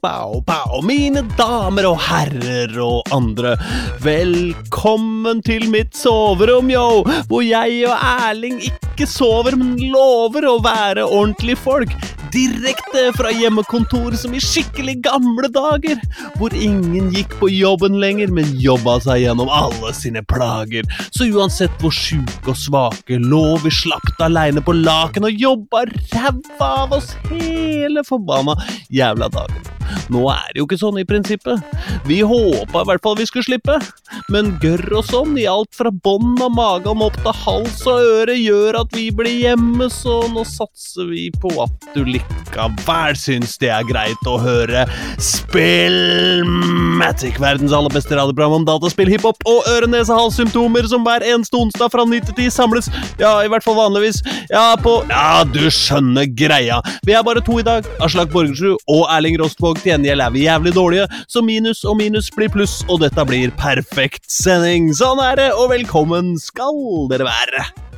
pow. Mine damer og herrer og andre, velkommen til mitt soverom, yo! Hvor jeg og Erling ikke sover, men lover å være ordentlige folk. Direkte fra hjemmekontor som i skikkelig gamle dager, hvor ingen gikk på jobben lenger, men jobba seg gjennom alle sine plager. Så uansett hvor sjuke og svake lå vi slapt aleine på laken og jobba ræva av oss hele forbanna jævla dagen. Nå er det jo ikke sånn i prinsippet. Vi håpa i hvert fall vi skulle slippe, men gørr og sånn, i alt fra bånd av magen opp til hals og øre, gjør at vi blir hjemme, så nå satser vi på at du likevel syns det er greit å høre Spillmatic, verdens aller beste radioprogram om dataspill, hiphop og øre-nese-hals-symptomer som hver eneste onsdag fra 9 til 10 samles, ja, i hvert fall vanligvis, ja, på Ja, du skjønner greia. Vi er bare to i dag, Aslak Borgersrud og Erling Rostvåg. Til gjengjeld er vi jævlig dårlige, så minus og minus blir pluss, og dette blir perfekt sending. Sånn er det, og velkommen skal dere være.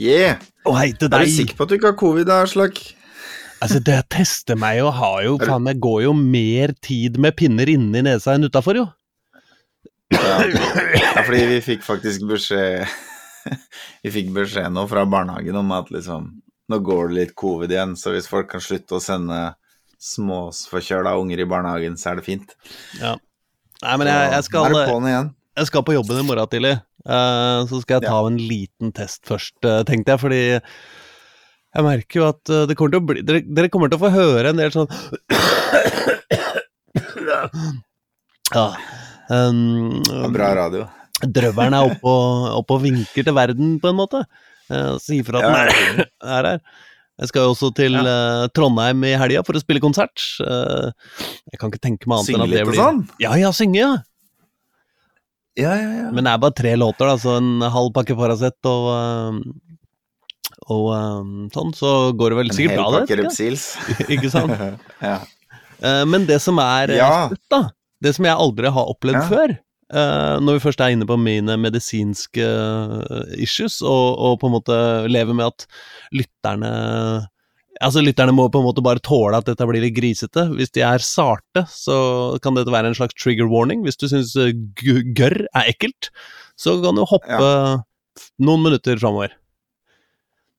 Yeah! Og hei til Er du sikker på at du ikke har covid, Aslak? Altså, det tester meg og har jo, faen meg, går jo mer tid med pinner inni nesa enn utafor, jo. Ja. ja, fordi vi fikk faktisk beskjed Vi fikk beskjed nå fra barnehagen om at liksom Nå går det litt covid igjen, så hvis folk kan slutte å sende småforkjøla unger i barnehagen, så er det fint. Ja. Nei, men jeg, jeg, skal, jeg skal på jobben i morgen tidlig. Eh, så skal jeg ta en liten test først, eh, tenkte jeg, fordi jeg merker jo at eh, det kommer til å bli dere, dere kommer til å få høre en del sånn ja. Um, bra radio. Drøvelen er oppe og, opp og vinker til verden, på en måte. Uh, Sier fra at den er, er her. Jeg skal jo også til eh, Trondheim i helga for å spille konsert. Uh, jeg kan ikke tenke meg annet Synge enn at det litt og sånn? Ja, ja, synge, ja. Ja, ja, ja. Men det er bare tre låter, da, så en halv pakke Paracet og eh, og eh, sånn, så går det vel En sikkert hel bra, pakke det. Repsils. Ikke, sant? ja. Eh, men det som er Ja. slutt, da, det som jeg aldri har opplevd Ja. før, når vi først er inne på mine medisinske issues, og, og på en måte lever med at lytterne Altså, lytterne må på en måte bare tåle at dette blir litt grisete. Hvis de er sarte, så kan dette være en slags trigger warning. Hvis du syns eh, gørr er ekkelt, så kan du hoppe noen minutter framover.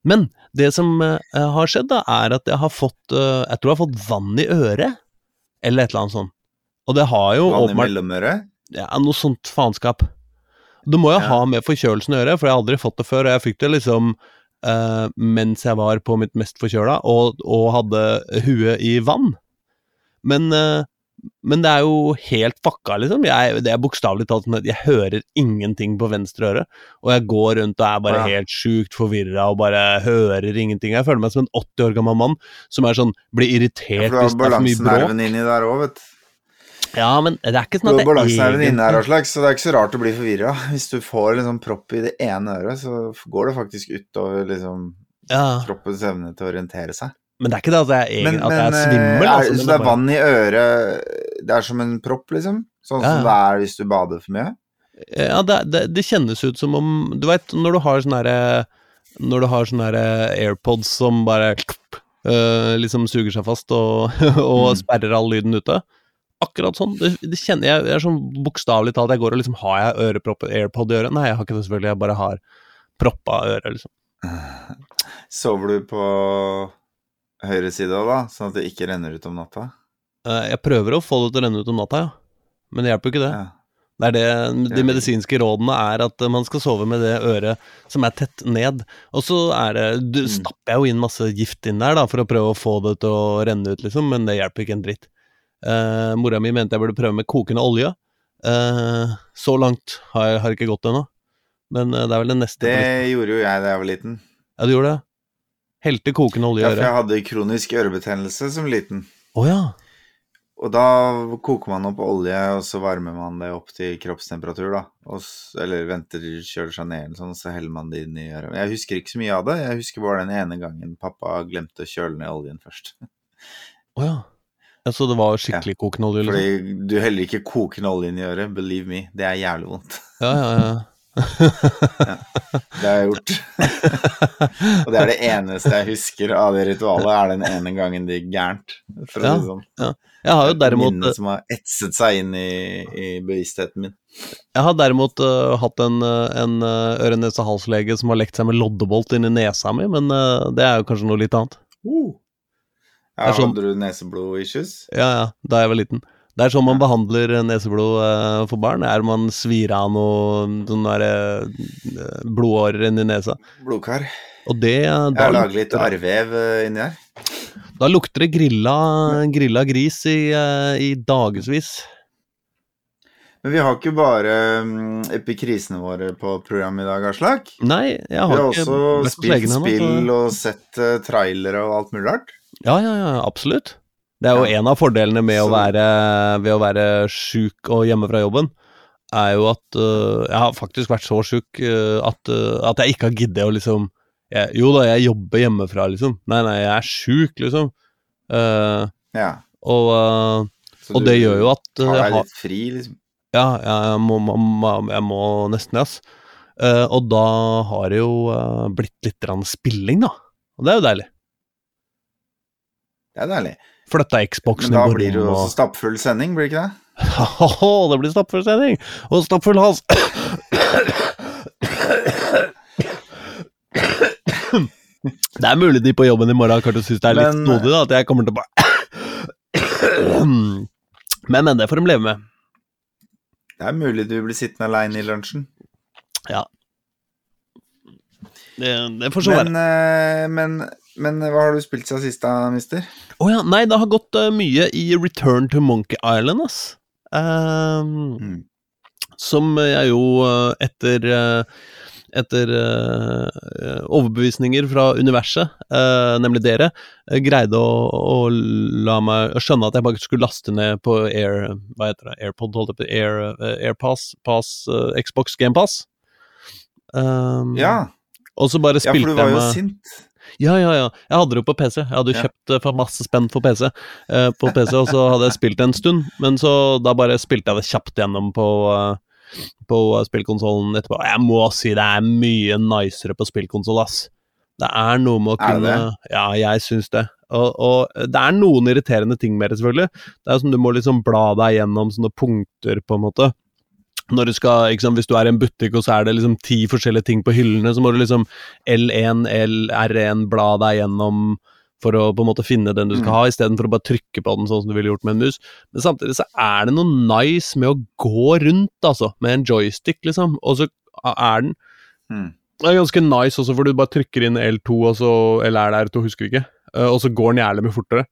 Men det som uh, har skjedd, da, er at jeg har fått uh, Jeg tror jeg har fått vann i øret, eller et eller annet sånt. Og det har jo Vann i mellomøret. ja, noe sånt faenskap. Du må jo Ja. ha med forkjølelsen å gjøre, for jeg har aldri fått det før. Og jeg fikk det liksom eh, mens jeg var på mitt mest forkjøla og, og hadde huet i vann. Men, uh, men det er jo helt fucka, liksom. Jeg, det er bokstavelig talt sånn at jeg hører ingenting på venstre øre. Og jeg går rundt og er bare Ja. helt sjukt forvirra og bare hører ingenting. Jeg føler meg som en 80 år gammel mann som er sånn, blir Ja, irritert for hvis det er for mye bråk. balansenerven inni der òg, vet du. Ja, men det er ikke sånn at det balansenerven inne her, så det er ikke så rart å bli forvirra. Hvis du får liksom propp i det ene øret, så går det faktisk utover liksom ja. kroppens evne til å orientere seg. Men det er ikke det at jeg, Men, egentlig, at jeg er svimmel. eh, Altså, er, så det er bare- vann i øret Det er som en propp, liksom? Sånn Ja, som det er hvis du bader for mye? Ja, det, det, det kjennes ut som om Du veit når du har sånne herre Når du har sånne herre AirPods som bare øh, liksom suger seg fast og, og Mm. sperrer all lyden ute. Akkurat sånn. Det, det kjenner jeg, jeg er sånn bokstavelig talt Jeg går og liksom Har jeg ørepropp, AirPod i øret? Nei, jeg har ikke det, selvfølgelig. Jeg bare har proppa øret, liksom. Sover du på høyre side da? Sånn at det ikke renner ut om natta? Eh, jeg prøver å få det til å renne ut om natta, ja. Men det hjelper jo ikke det. Ja. Det er det, De medisinske rådene er at man skal sove med det øret som er tett ned. Og så er det du, Mm. stapper jeg jo inn masse gift inn der da, for å prøve å få det til å renne ut, liksom, men det hjelper ikke en dritt. Eh, mora mi mente jeg burde prøve med kokende olje. Eh, så langt har jeg har ikke gått ennå. Men eh, det er vel det neste. Det gjorde jo jeg da jeg var liten. Ja, du gjorde det? Helte kokende olje Ja, for jeg hadde kronisk ørebetennelse som liten. Oh, ja. Og da koker man opp olje, og så varmer man det opp til kroppstemperatur, da. Og, eller venter kjøler seg ned, eller sånn, så heller man det inn i øret. Jeg husker ikke så mye av det. Jeg husker bare den ene gangen pappa glemte å kjøle ned oljen først. Å oh, ja. Så det var skikkelig kokende olje, liksom? Fordi du heller ikke kokende olje inn i øret, believe me. Det er jævlig vondt. Ja, ja, ja. Det har jeg gjort. og det er det eneste jeg husker av det ritualet, er den ene gangen det gikk gærent. For å Ja, si sånn. Ja. Jeg har jo derimot, Minnet som har etset seg inn i, i bevisstheten min. jeg har derimot uh, hatt en, øh, en øh, øre-nese-hals-lege som har lekt seg med loddebolt inni nesa mi, men uh, det er jo kanskje noe litt annet. Uh. Ja, sånn- Hadde du neseblod-issues? Ja, ja, da jeg var liten. Det er sånn man behandler neseblod øh, for barn. Er man svir av noe sånn der, øh, blodårer inni nesa. Blodkar. Og det Jeg da, har laget litt arrvev eh, inni her. da lukter det grilla, grilla gris i, i dagevis. Men vi har ikke bare um, epikrisene våre på programmet i dag, Aslak. Nei, jeg Vi har har ikke også spilt spill og sett trailere og alt mulig rart. Ja, ja, ja, absolutt. Det er jo Ja. en av fordelene med å være, ved å være sjuk og hjemme fra jobben, er jo at uh, Jeg har faktisk vært så sjuk uh, at, uh, at jeg ikke har giddet å liksom jeg, Jo da, jeg jobber hjemmefra, liksom. Nei, nei, jeg er sjuk, liksom. Ja. og, og det gjør jo at uh, jeg har litt fri, liksom. Ja, jeg må, må, må- jeg må nesten, ass. Eh, og da har det jo blitt litt grann spilling, da. Og det er jo deilig. Det er deilig. Flytta Men Xboxen da blir det jo også stappfull sending, blir det ikke det? Oh, det blir stappfull sending! Og stappfull hals! Det er mulig de på jobben i morgen kanskje syns det er litt Men- snodig, at jeg kommer til å bare Men, men, det får de leve med. Det er mulig du blir sittende aleine i lunsjen. Det, det får så være. Men, eh, men, men hva har du spilt siden sist, da, mister? Å ja, nei, det har gått uh, mye i Return to Monkey Island, ass. Um, Mm. Som jeg jo eh, etter eh, etter uh, overbevisninger fra universet, uh, nemlig dere, uh, greide å, å la meg skjønne at jeg bare skulle laste ned på Air Hva heter det? AirPod, holdt jeg på Air, eh, AirPass, Pass, eh, Xbox GamePass. Um, Ja, Og så bare ja, for du var jo sint. Ja, ja, ja. Jeg hadde det jo på PC. Jeg hadde jo Ja. kjøpt for masse spenn for PC, eh, på PC, og så hadde jeg spilt det en stund. Men så da bare spilte jeg det kjapt gjennom på, uh, på spillkonsollen etterpå. Jeg må si det er mye nicere på spillkonsoll, ass. Det er noe med å kunne Ja, jeg syns det. Og, og det er noen irriterende ting med det, selvfølgelig. Det er som du må liksom bla deg gjennom sånne punkter, på en måte. Når du skal, liksom, Hvis du er i en butikk og så er det liksom ti forskjellige ting på hyllene, så må du liksom L1, L, R1 bla deg gjennom for å på en måte finne den du skal Mm. ha, istedenfor å bare trykke på den sånn som du ville gjort med en mus. Men samtidig så er det noe nice med å gå rundt, altså, med en joystick, liksom. Og så er den Mm. Det er ganske nice også, for du bare trykker inn L2, og så, eller er det R2, husker vi ikke, Eh, og så går den jævlig mye fortere.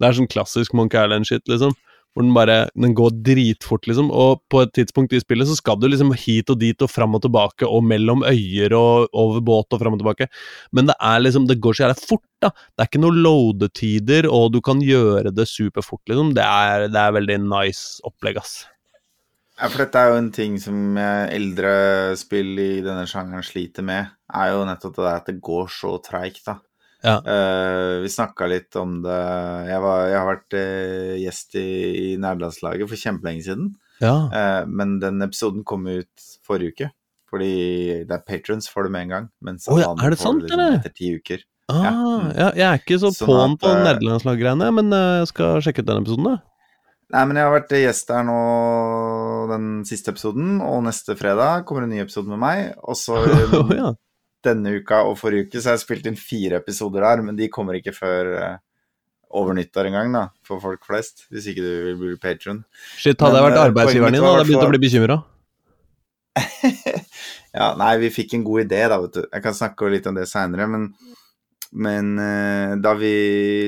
Det er sånn klassisk Monkey Island-shit, liksom. Hvor den bare Den går dritfort, liksom. Og på et tidspunkt i spillet så skal du liksom hit og dit og fram og tilbake, og mellom øyer og over båt og fram og tilbake. Men det er liksom Det går så jævlig fort, da. Det er ikke noe loadetider, og du kan gjøre det superfort, liksom. Det er, det er veldig nice opplegg, ass. Ja, for dette er jo en ting som eldre spill i denne sjangeren sliter med, er jo nettopp det at det går så treigt, da. Ja. Uh, vi snakka litt om det Jeg, var, jeg har vært uh, gjest i, i nerdelandslaget for kjempelenge siden. Ja. Uh, men den episoden kom ut forrige uke. Fordi det er patrons får det med en gang. Mens oh, ja, er det sant, liksom eller? Etter ti uker. Ah, Ja. ja, jeg er ikke så Sånn på'n på nederlandslaggreiene, men jeg skal sjekke ut den episoden, da. Nei, men jeg har vært gjest der nå den siste episoden, og neste fredag kommer en ny episode med meg. Og så oh, ja. Denne uka og forrige uke så jeg har spilt inn fire episoder der, men de kommer ikke før eh, over nyttår engang, da, for folk flest. Hvis ikke du vil bli patron. Shit, hadde jeg vært eh, arbeidsgiveren din, da, hadde jeg begynt å bli bekymra. Ja, nei, vi fikk en god idé, da, vet du. Jeg kan snakke litt om det seinere, men, men eh, da vi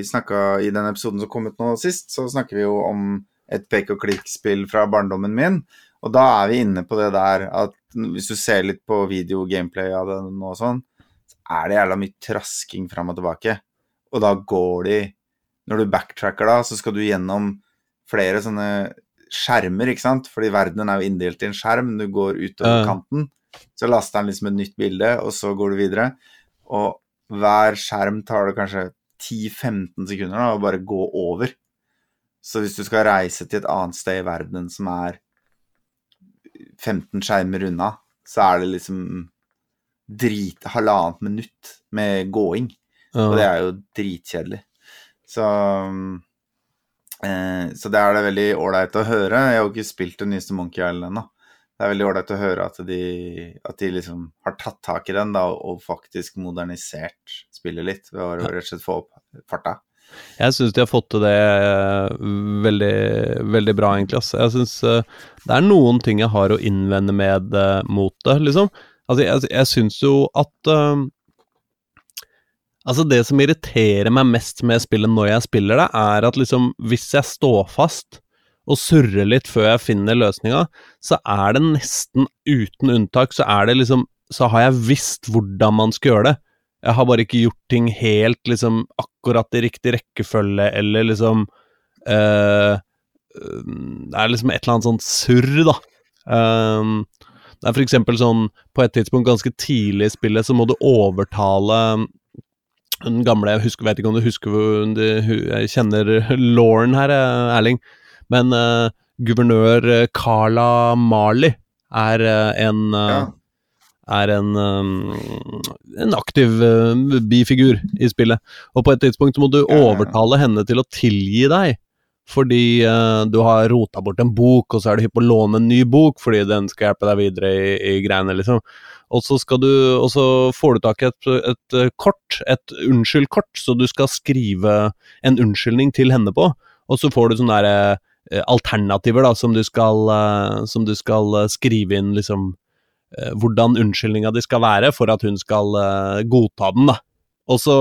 snakka i den episoden som kom ut nå sist, så snakker vi jo om et pek og klikk-spill fra barndommen min. Og da er vi inne på det der at hvis du ser litt på video gameplay av det nå og sånn, så er det jævla mye trasking fram og tilbake. Og da går de Når du backtracker da, så skal du gjennom flere sånne skjermer, ikke sant? Fordi verdenen er jo inndelt i en skjerm. Du går utover uh. kanten, så laster den liksom et nytt bilde, og så går du videre. Og hver skjerm tar det kanskje 10-15 sekunder da, å bare gå over. Så hvis du skal reise til et annet sted i verdenen som er 15 skjermer unna, så er det liksom drit halvannet minutt med gåing. Ja. Og det er jo dritkjedelig. Så eh, Så det er det veldig ålreit å høre. Jeg har jo ikke spilt det nyeste Monkey Island ennå. Det er veldig ålreit å høre at de, at de liksom har tatt tak i den da, og faktisk modernisert spillet litt ved å rett og slett få opp farta. Jeg syns de har fått til det eh, veldig, veldig bra, egentlig. ass. Jeg synes eh, Det er noen ting jeg har å innvende med eh, mot det, liksom. Altså, jeg, jeg syns jo at uh, Altså, det som irriterer meg mest med spillet når jeg spiller det, er at liksom, hvis jeg står fast og surrer litt før jeg finner løsninga, så er det nesten uten unntak, så er det liksom Så har jeg visst hvordan man skal gjøre det. Jeg har bare ikke gjort ting helt liksom akkurat i riktig rekkefølge, eller liksom uh, Det er liksom et eller annet sånt surr, da. Um, det er for eksempel sånn På et tidspunkt ganske tidlig i spillet så må du overtale den gamle Jeg husker, vet ikke om du husker du, Jeg kjenner Lauren her, eh, Erling. Men uh, guvernør Carla Marley er uh, en uh, Ja. Er en, um, en aktiv uh, bifigur i spillet. Og på et tidspunkt må du overtale henne til å tilgi deg. Fordi uh, du har rota bort en bok, og så er du hypp på å låne en ny bok fordi den skal hjelpe deg videre i, i greiene, liksom. Og så, du, og så får du tak i et, et uh, kort, et unnskyld-kort, så du skal skrive en unnskyldning til henne på. Og så får du sånne der, alternativer da, som du skal, som du skal skrive inn liksom hvordan unnskyldninga di skal være for at hun skal eh, godta den, da. Og så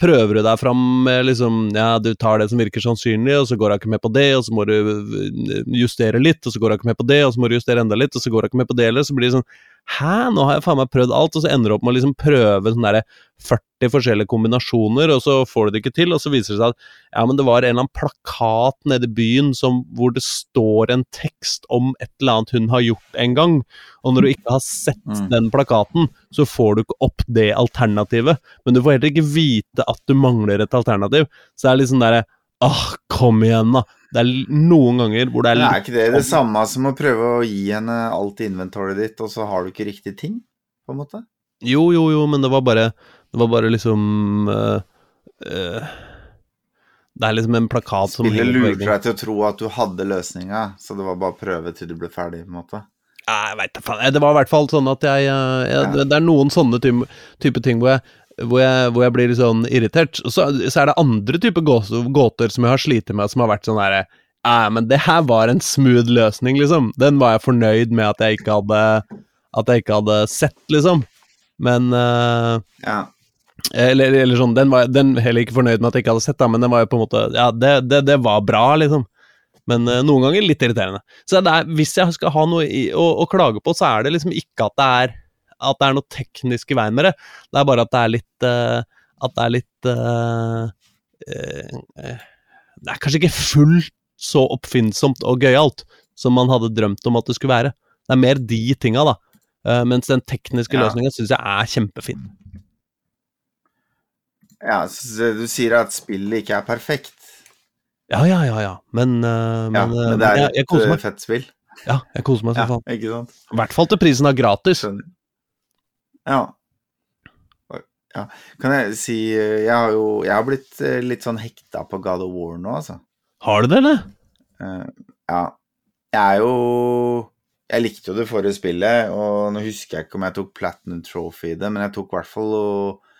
prøver du deg fram med liksom Ja, du tar det som virker sannsynlig, og så går hun ikke med på det, og så må du eh, justere litt, og så går hun ikke med på det, og så må du justere enda litt, og så går hun ikke med på det, eller så blir det sånn Hæ, nå har jeg faen meg prøvd alt, og så ender du opp med å liksom prøve sånn derre 40 forskjellige kombinasjoner, og så får du det ikke til, og så viser det seg at ja, men det var en eller annen plakat nede i byen som, hvor det står en tekst om et eller annet hun har gjort en gang, og når du ikke har sett Mm. den plakaten, så får du ikke opp det alternativet, men du får heller ikke vite at du mangler et alternativ, så det er litt sånn derre Åh, kom igjen, da. Det er noen ganger hvor det er litt er ikke det det samme som å prøve å gi henne alt inventoret ditt, og så har du ikke riktig ting, på en måte? Jo, jo, jo, men det var bare Det var bare liksom øh, øh, Det er liksom en plakat som Spillet lurte deg til å tro at du hadde løsninga, så det var bare å prøve til du ble ferdig, på en måte. Nei, Jeg vet da faen. Det var i hvert fall sånn at jeg, jeg Ja. det er noen sånne type, type ting hvor jeg, hvor, jeg, hvor jeg blir sånn irritert. Så, så er det andre typer gåter som jeg har slitt med, som har vært sånn herre Ja, men det her var en smooth løsning, liksom. Den var jeg fornøyd med at jeg ikke hadde At jeg ikke hadde sett, liksom. Men uh, Ja. Eller, eller sånn, den var jeg heller ikke fornøyd med at jeg ikke hadde sett, da, men den var jo på en måte Ja, det, det, det var bra, liksom. Men uh, noen ganger litt irriterende. Så det er, hvis jeg skal ha noe i, å, å klage på, så er det liksom ikke at det er at det er noe teknisk i veien med det. Det er bare at det er litt uh, At det er litt uh, Det er kanskje ikke fullt så oppfinnsomt og gøyalt som man hadde drømt om at det skulle være. Det er mer de tinga, da. Mens den tekniske Ja. løsninga syns jeg er kjempefin. ja, du sier at spillet ikke er perfekt. Ja, ja, ja, ja. Men, uh, Ja, men, men det er jeg, et jeg fett spill. Ja, jeg koser meg Ja, faen. I hvert fall til prisen av gratis. Skjønner. Ja. ja. Kan jeg si eh, Jeg har jo jeg har blitt eh, litt sånn hekta på God of War nå, altså. Har du det, eller? Eh, ja. Jeg er jo Jeg likte jo det forrige spillet, og nå husker jeg ikke om jeg tok Platinum Trophy i det, men jeg tok i hvert fall og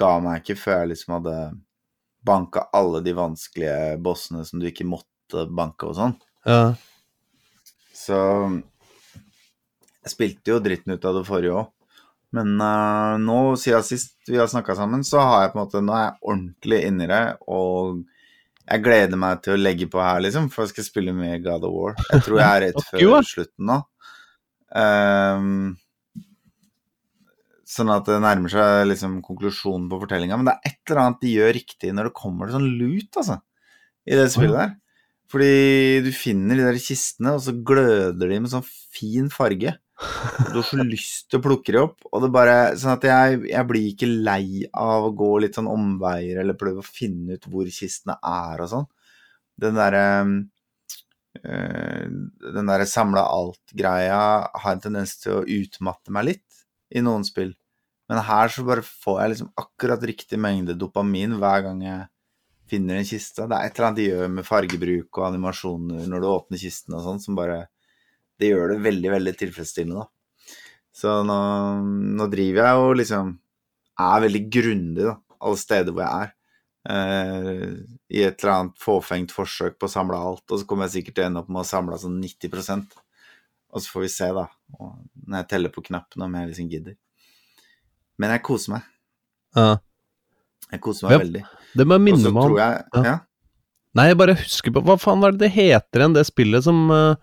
ga meg ikke før jeg liksom hadde banka alle de vanskelige bossene som du ikke måtte banke og sånn. Ja. Så jeg spilte jo dritten ut av det forrige òg. Men uh, nå, siden sist vi har snakka sammen, så har jeg på en måte Nå er jeg ordentlig inni det, og jeg gleder meg til å legge på her, liksom, for jeg skal spille med God of War. Jeg tror jeg er rett før slutten nå. Um, sånn at det nærmer seg liksom konklusjonen på fortellinga. Men det er et eller annet de gjør riktig når det kommer til sånn lut, altså, i det spillet der. Fordi du finner de der kistene, og så gløder de med sånn fin farge. Du har så lyst til å plukke det opp, og det bare Sånn at jeg, jeg blir ikke lei av å gå litt sånn omveier eller prøve å finne ut hvor kistene er og sånn. Den derre øh, den derre samla alt-greia har en tendens til å utmatte meg litt i noen spill. Men her så bare får jeg liksom akkurat riktig mengde dopamin hver gang jeg finner en kiste. Det er et eller annet de gjør med fargebruk og animasjoner når du åpner kisten og sånn, som bare Det gjør det veldig, veldig tilfredsstillende, da. Så nå, nå driver jeg og liksom er veldig grundig, da, alle steder hvor jeg er. Eh, I et eller annet fåfengt forsøk på å samle alt, og så kommer jeg sikkert til å ende opp med å samle sånn 90 Og så får vi se, da, når jeg teller på knappene, om jeg liksom gidder. Men jeg koser meg. Ja. Jeg koser meg Ja. veldig. Det må jeg minne meg om jeg Ja. Nei, jeg bare husker på Hva faen var det det heter igjen, det spillet som, eh,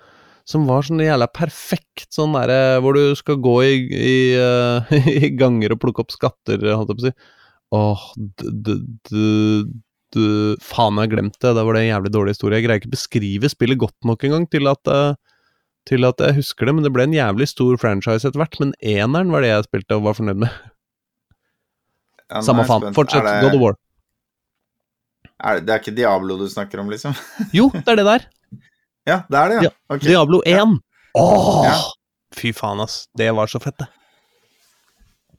som var sånn jævla perfekt, sånn derre hvor du skal gå i, i, uh, i ganger og plukke opp skatter, holdt jeg på å si. Åh, d, d, d, d, faen, jeg har glemt det. Det var det en jævlig dårlig historie. Jeg greier ikke beskrive spillet godt nok engang til at eh, til at jeg husker det, men det ble en jævlig stor franchise etter hvert. Men eneren var det jeg spilte og var fornøyd med. Ja, Samme faen. Fortsett, det, God of War. Er det, det er ikke Diablo du snakker om, liksom? Jo, det er det der. Ja, det er det, ja. Okay. Diablo 1. Åh! Ja. Fy faen, ass. Det var så fett, det.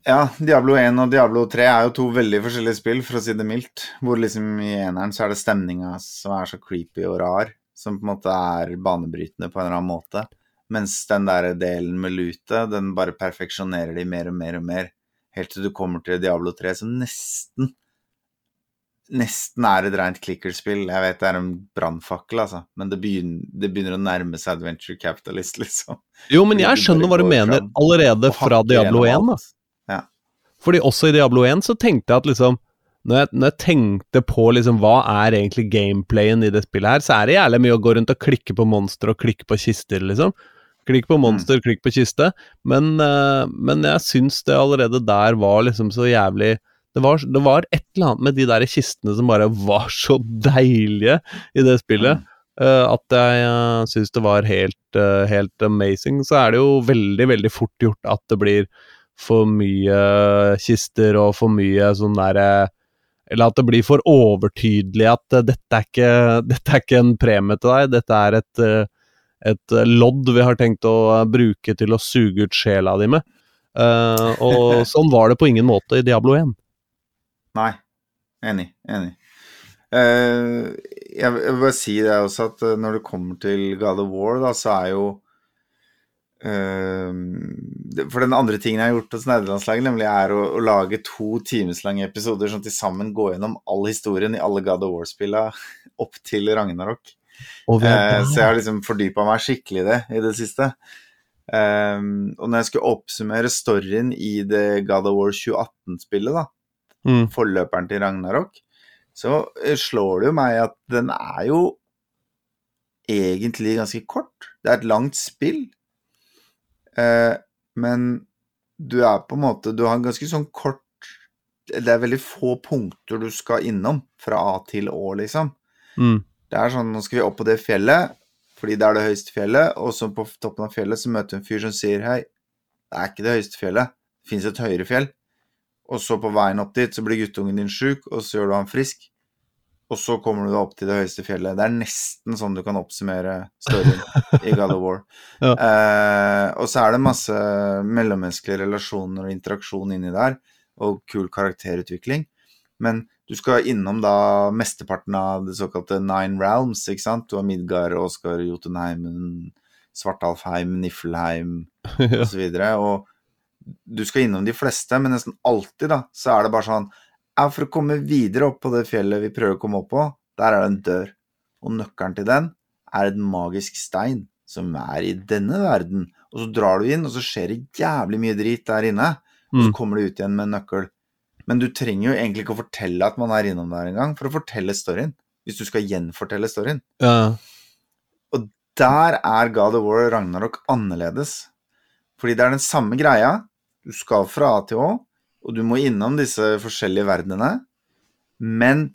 Ja, Diablo 1 og Diablo 3 er jo to veldig forskjellige spill, for å si det mildt. Hvor liksom i eneren så er det stemninga som er så creepy og rar, som på en måte er banebrytende på en eller annen måte. Mens den der delen med lutet, den bare perfeksjonerer de mer og mer og mer. Helt til du kommer til Diablo 3, som nesten Nesten er et rent klikkerspill. Jeg vet det er en brannfakkel, altså, men det begynner, det begynner å nærme seg Adventure Capitalist, liksom. Jo, men jeg skjønner hva du mener allerede fra Diablo 1, gjennom da. Ja. Fordi også i Diablo 1 så tenkte jeg at liksom når jeg, når jeg tenkte på liksom hva er egentlig gameplayen i det spillet her, så er det jævlig mye å gå rundt og klikke på monstre og klikke på kister, liksom. Klikk på monster, klikk på kiste. Men, uh, men jeg syns det allerede der var liksom så jævlig det var, det var et eller annet med de der kistene som bare var så deilige i det spillet. Uh, at jeg uh, syns det var helt, uh, helt amazing. Så er det jo veldig, veldig fort gjort at det blir for mye kister og for mye sånn derre Eller at det blir for overtydelig at uh, dette, er ikke, dette er ikke en premie til deg, dette er et, eh, et eh, lodd vi har tenkt å eh, bruke til å suge ut sjela di med. Eh, og sånn var det på ingen måte i Diablo 1. Nei. Enig. Enig. Uh, jeg vil bare si det også, at eh, når det kommer til God of War, da, så er jo uh, For den andre tingen jeg har gjort hos nederlandslaget, nemlig er å, å lage to timeslange episoder som til sammen går gjennom all historien i alle God of War-spilla opp til Ragnarok. Oh, der. så jeg har liksom fordypa meg skikkelig i det i det siste. Og når jeg skulle oppsummere storyen i det God of War 2018-spillet, da, mm. forløperen til Ragnarok, så eh, slår det jo meg at den er jo egentlig ganske kort. Det er et langt spill, eh, men du er på en måte Du har en ganske sånn kort Det er veldig få punkter du skal innom fra A til Å, liksom. Mm. Det er sånn, nå skal vi opp på det fjellet, fordi det er det høyeste fjellet, og så på toppen av fjellet så møter vi en fyr som sier hei, det er ikke det høyeste fjellet, det finnes et høyere fjell. Og så på veien opp dit så blir guttungen din sjuk, og så gjør du han frisk. Og så kommer du deg opp til det høyeste fjellet. Det er nesten sånn du kan oppsummere storyen i God of War. Ja. Eh, og så er det masse mellommenneskelige relasjoner og interaksjon inni der, og kul karakterutvikling. Men du skal innom da mesteparten av det såkalte Nine Realms, ikke sant? Du har Midgard, Oskar, Jotunheimen, Svartalfheim, Niflheim så osv. Og du skal innom de fleste, men nesten alltid da, så er det bare sånn ja, For å komme videre opp på det fjellet vi prøver å komme opp på, der er det en dør. Og nøkkelen til den er et magisk stein som er i denne verden. Og så drar du inn, og så skjer det jævlig mye drit der inne. Og så Mm. kommer du ut igjen med en nøkkel. Men du trenger jo egentlig ikke å fortelle at man er innom der engang, for å fortelle storyen. Hvis du skal gjenfortelle storyen. ja. Der er God of War Ragnarok annerledes. Fordi det er den samme greia. Du skal fra A til Å, og du må innom disse forskjellige verdenene. Men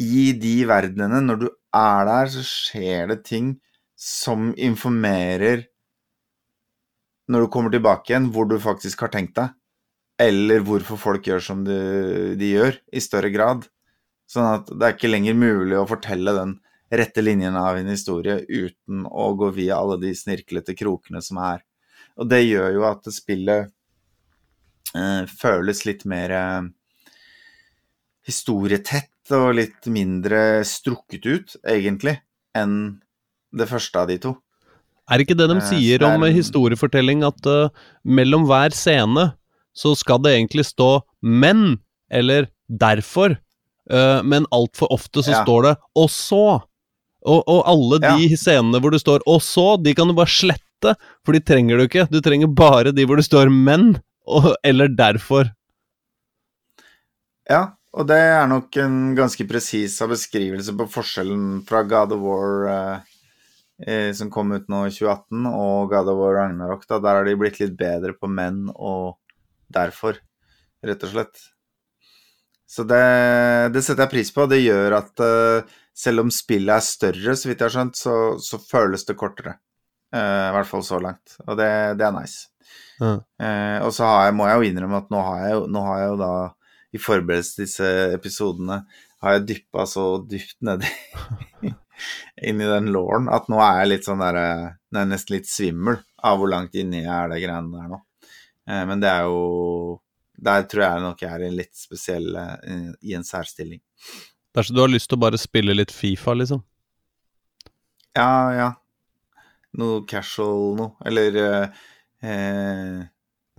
i de verdenene, når du er der, så skjer det ting som informerer når du kommer tilbake igjen, hvor du faktisk har tenkt deg. Eller hvorfor folk gjør som de, de gjør, i større grad. Sånn at det er ikke lenger mulig å fortelle den rette linjen av en historie uten å gå via alle de snirklete krokene som er. Og det gjør jo at spillet føles litt mer eh, historietett og litt mindre strukket ut, egentlig, enn det første av de to. Er ikke det de Eh, sier er om historiefortelling, at uh, mellom hver scene så skal det egentlig stå 'men' eller 'derfor', uh, men altfor ofte så Ja. står det 'og så'. Og, og alle de scenene hvor det står 'og så', de kan du bare slette, for de trenger du ikke. Du trenger bare de hvor det står 'men' og, eller 'derfor'. Ja, og det er nok en ganske presis beskrivelse på forskjellen fra God of War eh, eh, som kom ut nå i 2018, og God of War Ragnarok. Da. Der har de blitt litt bedre på menn og derfor, rett og slett. Så det, det setter jeg pris på. Det gjør at eh, selv om spillet er større, så vidt jeg har skjønt, så, så føles det kortere. Eh, I hvert fall så langt. Og det, det er nice. Eh, og så har jeg, må jeg jo innrømme at nå har jeg nå har jeg jo da i forberedelse til disse episodene har jeg dyppa så dypt nedi inn i den låren at nå er jeg litt sånn der Jeg Nå er jeg nesten litt svimmel av hvor langt inni jeg er det greiene der nå. Eh, men det er jo Der tror jeg nok jeg er i en litt spesiell eh, I en særstilling. Det er så du har lyst til å bare spille litt Fifa, liksom. Ja, ja. Noe casual noe. Eller eh, eh,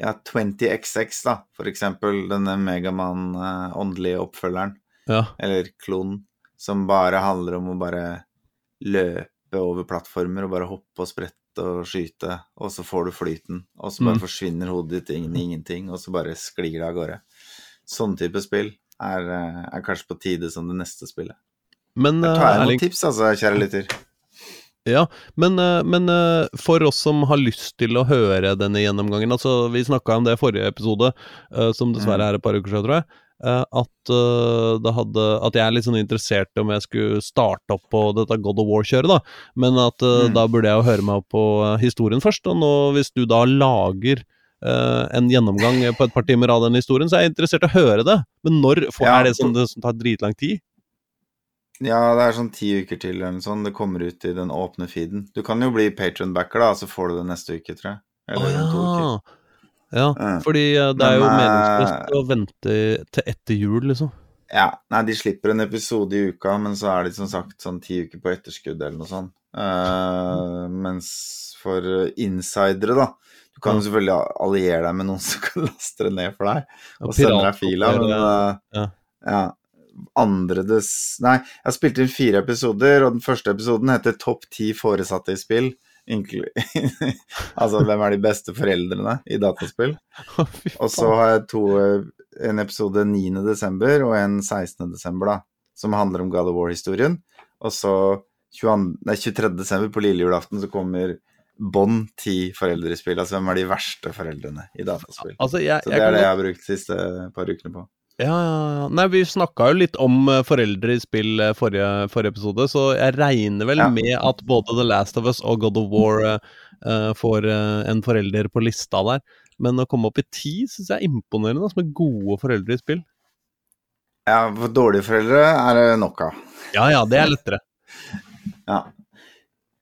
ja, 20XX, da, for eksempel. Denne Megaman eh, oppfølgeren. Ja. Eller klonen. Som bare handler om å bare løpe over plattformer og bare hoppe og sprette og skyte, og så får du flyten, og så bare Mm. forsvinner hodet ditt inn i ingenting, og så bare sklir det av gårde. Sånn type spill er, eh, er kanskje på tide som det neste spillet. Men, Der eh, tar jeg Erling, noen tips, altså, kjære lytter. Ja, men, eh, men eh, for oss som har lyst til å høre denne gjennomgangen altså Vi snakka om det i forrige episode, eh, som dessverre Mm. er et par uker siden, tror jeg. At, det hadde, at jeg er litt sånn interessert i om jeg skulle starte opp på dette God of War-kjøret. da Men at Mm. da burde jeg jo høre meg opp på historien først. Og nå, hvis du da lager Uh, en gjennomgang på et par timer av den historien, så er jeg interessert i å høre det. Men når får, Ja, er det som, det som tar dritlang tid? Ja, det er sånn ti uker til eller noe sånt. Det kommer ut i den åpne feeden. Du kan jo bli patronbacker, da, så får du det neste uke, tror jeg. Eller oh, ja. to uker. ja. Ja. Fordi eh, det er Men, jo eh, meningsløst å vente til etter jul, liksom. Ja, nei, de slipper en episode i uka, men så er de som sagt sånn ti uker på etterskudd eller noe sånt. Uh, mens for insidere, da Du kan jo selvfølgelig alliere deg med noen som kan laste det ned for deg, og sende deg fila, men eh, Ja. Ja. Andre des Nei, jeg har spilt inn fire episoder, og den første episoden heter Topp ti foresatte i spill. Inklu altså hvem er de beste foreldrene i dataspill? Og så har jeg to, eh, en episode 9. desember og en 16. desember, da, som handler om God of War-historien. Og så 22, nei, 23. desember, på lille julaften, så kommer Bånd ti foreldre i spill. Altså hvem er de verste foreldrene i dataspill? Altså, jeg, Så det er det jeg har brukt de siste par ukene på. Ja, ja. Nei, vi snakka jo litt om eh, foreldre i spill eh, forrige, forrige episode, så jeg regner vel Ja. med at både The Last of Us og God of War eh, får uh, en forelder på lista der. Men å komme opp i ti syns jeg er imponerende, altså, med gode foreldre i spill. Ja, for dårlige foreldre er det nok av. Ja ja, det er lettere. Ja.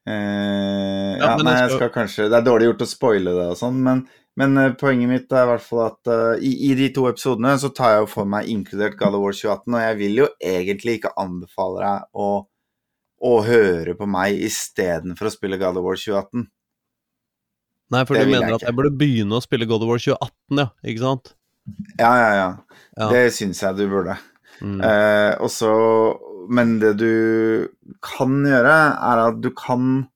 Uh, Ja, ja, men nei, jeg skal- skal kanskje Det er dårlig gjort å spoile det og sånn, men, men eh, poenget mitt er i hvert fall at uh, i, i de to episodene så tar jeg jo for meg inkludert God of War 2018, og jeg vil jo egentlig ikke anbefale deg å, å høre på meg istedenfor å spille God of War 2018. Nei, for Det du mener jeg at jeg burde begynne å spille God of War 2018, ja. Ikke sant? Ja, ja, ja. Ja. Det syns jeg du burde. Mm. Uh, og så Men det du kan gjøre, er at du kan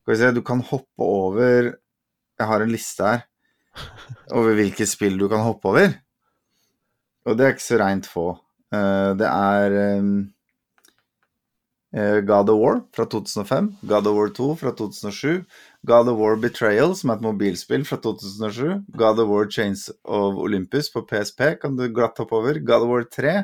Skal vi se, du kan hoppe over Jeg har en liste her over hvilke spill du kan hoppe over. Og det er ikke så reint få. Eh, det er eh, God of War fra 2005, God of War 2 fra 2007, God of War Betrayal, som er et mobilspill fra 2007, God of War Chains of Olympus på PSP kan du glatt hoppe over, God of War 3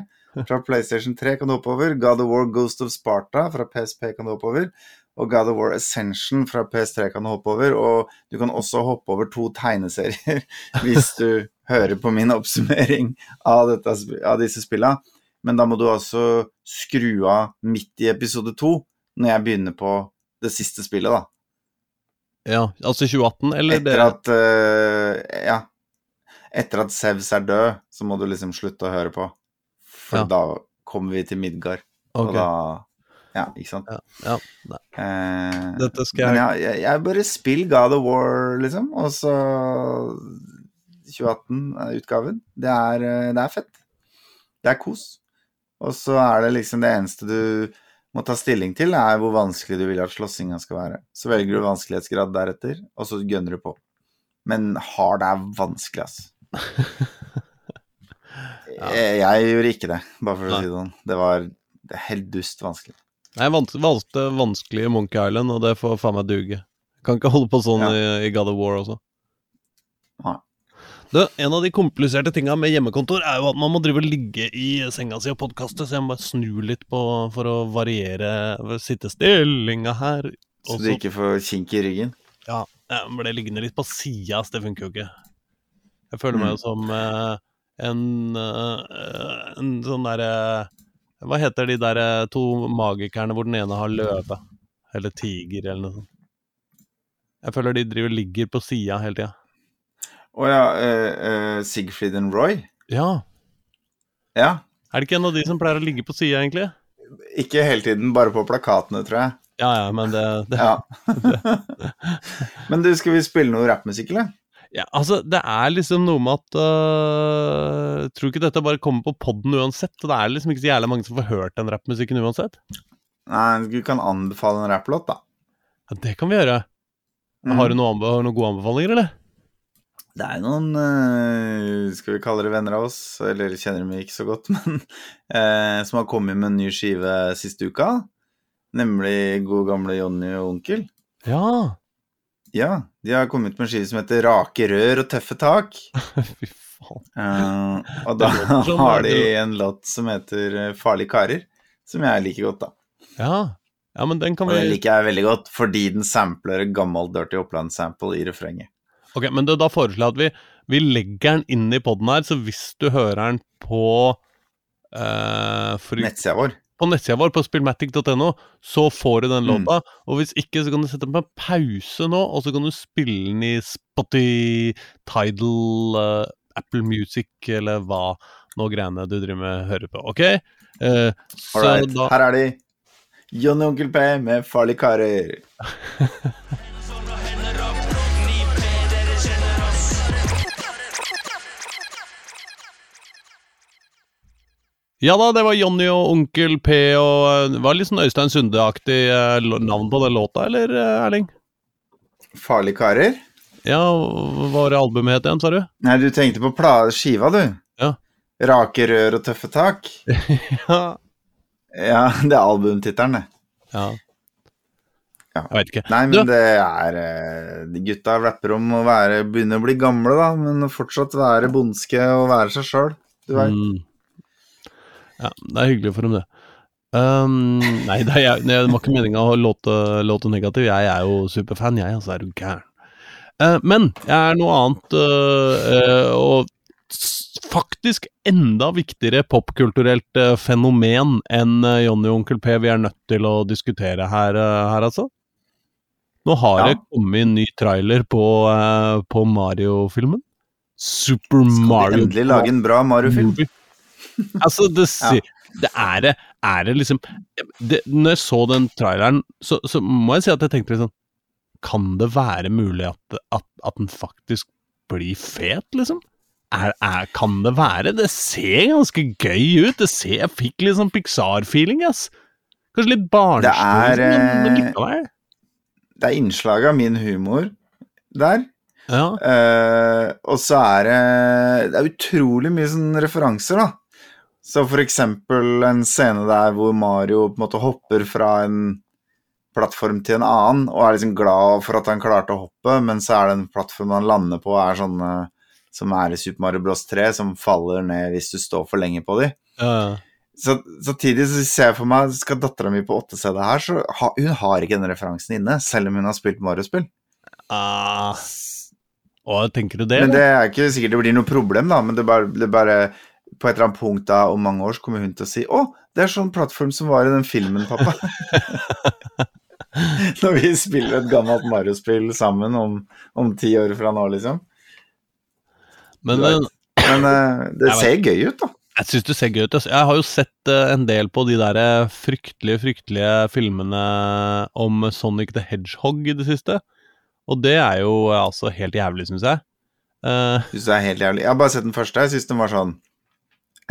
fra PlayStation 3 kan du hoppe over, God of War Ghost of Sparta fra PSP kan du hoppe over, og God of War Ascension fra PS3 kan du hoppe over, og du kan også hoppe over to tegneserier hvis du hører på min oppsummering av, dette, av disse spillene. Men da må du altså skru av midt i episode to når jeg begynner på det siste spillet, da. Ja, altså 2018, eller det Etter at uh, Ja. Etter at Sevs er død, så må du liksom slutte å høre på. For Ja. da kommer vi til Midgard, og da Ja, ikke sant? Ja, ja. Eh, Dette skal men jeg ja, jeg, jeg bare spill God of War, liksom, og så 2018-utgaven. Det, er, eh, det er fett. Det er kos. Og så er det liksom det eneste du må ta stilling til, er hvor vanskelig du vil at slåssinga skal være. Så velger du vanskelighetsgrad deretter, og så gønner du på. Men hard er vanskelig, ass. jeg, jeg gjorde ikke det, bare for å Nei. si det sånn. Det var helt dust vanskelig. Jeg valgte vanskelig i Monkey Island, og det får faen meg duge. Kan ikke holde på sånn Ja. i, i God of War også. Nei. Du, en av de kompliserte tinga med hjemmekontor er jo at man må drive og ligge i senga si og podkaste, så jeg må bare snu litt på for å variere sittestillinga her. Så du ikke får kink i ryggen. Ja, jeg ble liggende litt på sida, det funker jo ikke. Jeg føler meg jo som eh, en, eh, en sånn derre Hva heter de der eh, to magikerne hvor den ene har løve? Eller tiger, eller noe sånt. Jeg føler de driver ligger på sida hele tida. Å ja, Uh, uh, Sigfrid and Roy? Ja. Ja. Er det ikke en av de som pleier å ligge på sida, egentlig? Ikke hele tiden, bare på plakatene, tror jeg. Ja ja, men det, det Ja. Men du, skal vi spille noe rappmusikk, eller? Ja, altså, det er liksom noe med at Jeg Tror ikke dette bare kommer på poden uansett. og Det er liksom ikke så jævla mange som får hørt den rappmusikken uansett. Nei, du kan anbefale en rapplåt, da. Ja, Det kan vi gjøre. Mm. Har du noen, har du noen gode anbefalinger, eller? Det er noen uh, Skal vi kalle det venner av oss, eller kjenner dem ikke så godt, men uh, Som har kommet med en ny skive siste uka. Nemlig god gamle Jonny og Onkel. Ja! Ja, de har kommet med en skive som heter Rake rør og tøffe tak. Fy faen. Uh, og da Det som- har de en låt som heter eh, Farlige karer, som jeg liker godt, da. Ja. ja, men den kan Og den liker jeg veldig godt fordi den sampler En gammel Dirty Oppland-sample i refrenget. Ok, men da, da foreslår jeg at vi, vi legger den inn i poden her, så hvis du hører den på uh, Nettsida vår. På nettsida vår på spillmatic.no, så får du den Mm. låta. Og hvis ikke, så kan du sette den på pause nå, og så kan du spille den i Spotty, Tidal, uh, Apple Music, eller hva nå greiene du driver med hører på. Ok? Uh, så Alright, da her er de. Jonny Onkel P med Farlige karer. Ja da, det var Jonny og Onkel P og eh, Det var litt sånn Øystein Sunde-aktig eh, navn på den låta, eller, eh, Erling? Farlige karer? Ja, hva var albumet het igjen, sa du? Nei, du tenkte på pla skiva, du. Ja. Rake rør og tøffe tak. ja. Ja, det er albumtittelen, det. ja. Ja. Jeg veit ikke. Nei, Du- men det er eh, de Gutta rapper om å være, begynne å bli gamle, da, men fortsatt være bondske og være seg sjøl. Du veit. Mm. Ja, det er hyggelig for dem, det. Um, nei, det, er, det var ikke meninga å låte, låte negativ. Jeg er jo superfan, jeg, altså. Er du gæren? Uh, men jeg er noe annet, uh, uh, og faktisk enda viktigere popkulturelt eh, fenomen enn Jonny og Onkel P vi er nødt til å diskutere her, her altså. Nå har Ja. det kommet en ny trailer på, på Mario-filmen. Super Mario. Skal de endelig lage en bra Mario-film? Altså, det, det er det Er det liksom det, Når jeg så den traileren, så, så må jeg si at jeg tenkte liksom Kan det være mulig at, at, at den faktisk blir fet, liksom? Er, er, kan det være? Det ser ganske gøy ut. Det ser, jeg fikk litt sånn Pixar-feeling, ass. Kanskje litt barnslig, Det men, men eh, likevel. Det er innslag av min humor der. Ja. Uh, og så er det Det er utrolig mye sånn referanser, da. Så for eksempel en scene der hvor Mario på en måte hopper fra en plattform til en annen, og er liksom glad for at han klarte å hoppe, men så er den plattformen han lander på, er sånne som er i Super Mario Bros 3, som faller ned hvis du står for lenge på de. Uh. Så Samtidig så ser jeg for meg Skal dattera mi på 8C det her, så ha, hun har ikke den referansen inne, selv om hun har spilt Mario-spill. Uh. å, tenker du det? Men det er ikke sikkert det blir noe problem, da. Men det bare, det bare På et eller annet punkt da om mange år så kommer hun til å si Å, Det er sånn plattform som var i den filmen, pappa. Når vi spiller et gammelt Mario-spill sammen om, om ti år fra nå, liksom. Men men, eh, Men eh, det ser ser gøy ut, da. jeg syns det ser gøy ut. Jeg har jo sett eh, en del på de der fryktelige, fryktelige filmene om Sonic the Hedgehog i det siste. Og det er jo altså helt jævlig, syns jeg. Uh, Synes det er helt jævlig. Jeg har bare sett den første. Jeg syns den var sånn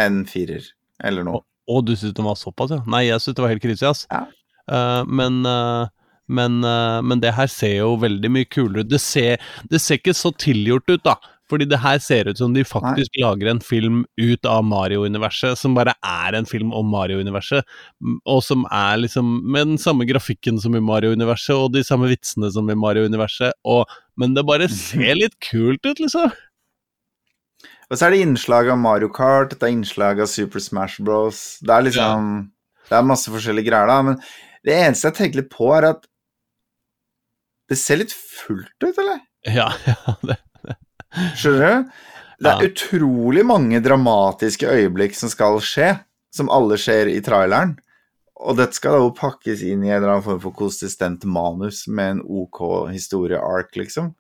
en firer, eller noe. Å, du syntes den var såpass, ja? Nei, jeg syntes det var helt krise, ass. Ja. Uh, men uh, men, eh, men det her ser jo veldig mye kulere ut. Det ser, det ser ikke så tilgjort ut, da. Fordi det her ser ut som de faktisk lager en film ut av Mario-universet, som bare er en film om Mario-universet, og som er liksom med den samme grafikken som i Mario-universet, og de samme vitsene som i Mario-universet, og Men det bare ser litt kult ut, liksom. Og så er det innslag av Mario Kart, det er innslag av Super Smash Bros. Det er liksom Det er masse forskjellige greier, da. Men det eneste jeg tenker litt på, er at det ser litt fullt ut, eller? Ja, ja det, Skjønner du? Det er Ja. utrolig mange dramatiske øyeblikk som skal skje, som alle skjer i traileren. Og dette skal da jo pakkes inn i en eller annen form for konsistent manus med en OK historie-ark, liksom.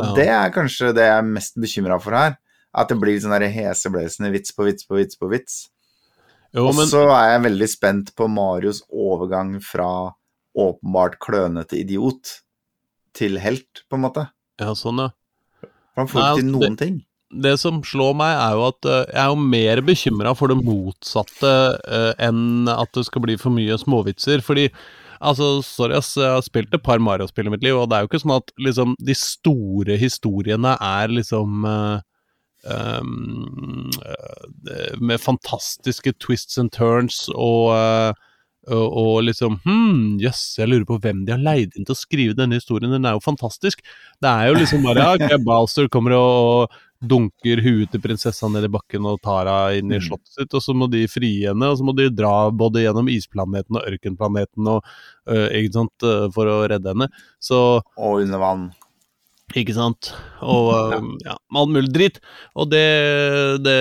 Og Ja. det er kanskje det jeg er mest bekymra for her. At det blir sånn der heseblesende vits på vits på vits på vits. Og men så er jeg veldig spent på Marios overgang fra åpenbart klønete idiot til helt, på en måte. Ja, sånn, ja. Han får ikke til noen noen ting. det som slår meg, er jo at eh, jeg er jo mer bekymra for det motsatte uh, enn at det skal bli for mye småvitser. Fordi Altså, sorry, ass, jeg har spilt et par Mario-spill i mitt liv, og det er jo ikke sånn at liksom de store historiene er liksom eh, um, Med fantastiske twists and turns og eh, og, og liksom Hm, jøss, jeg lurer på hvem de har leid inn til å skrive denne historien. Den er jo fantastisk. Det er jo liksom bare ja, ok, Bowser kommer og dunker huet til prinsessa ned i bakken og tar henne inn i Mm. slottet sitt, og så må de fri henne, og så må de dra både gjennom isplaneten og ørkenplaneten og uh, sant, for å redde henne. Så Og under vann. Ikke sant? Og øh, ja, all mulig dritt. Og det, det,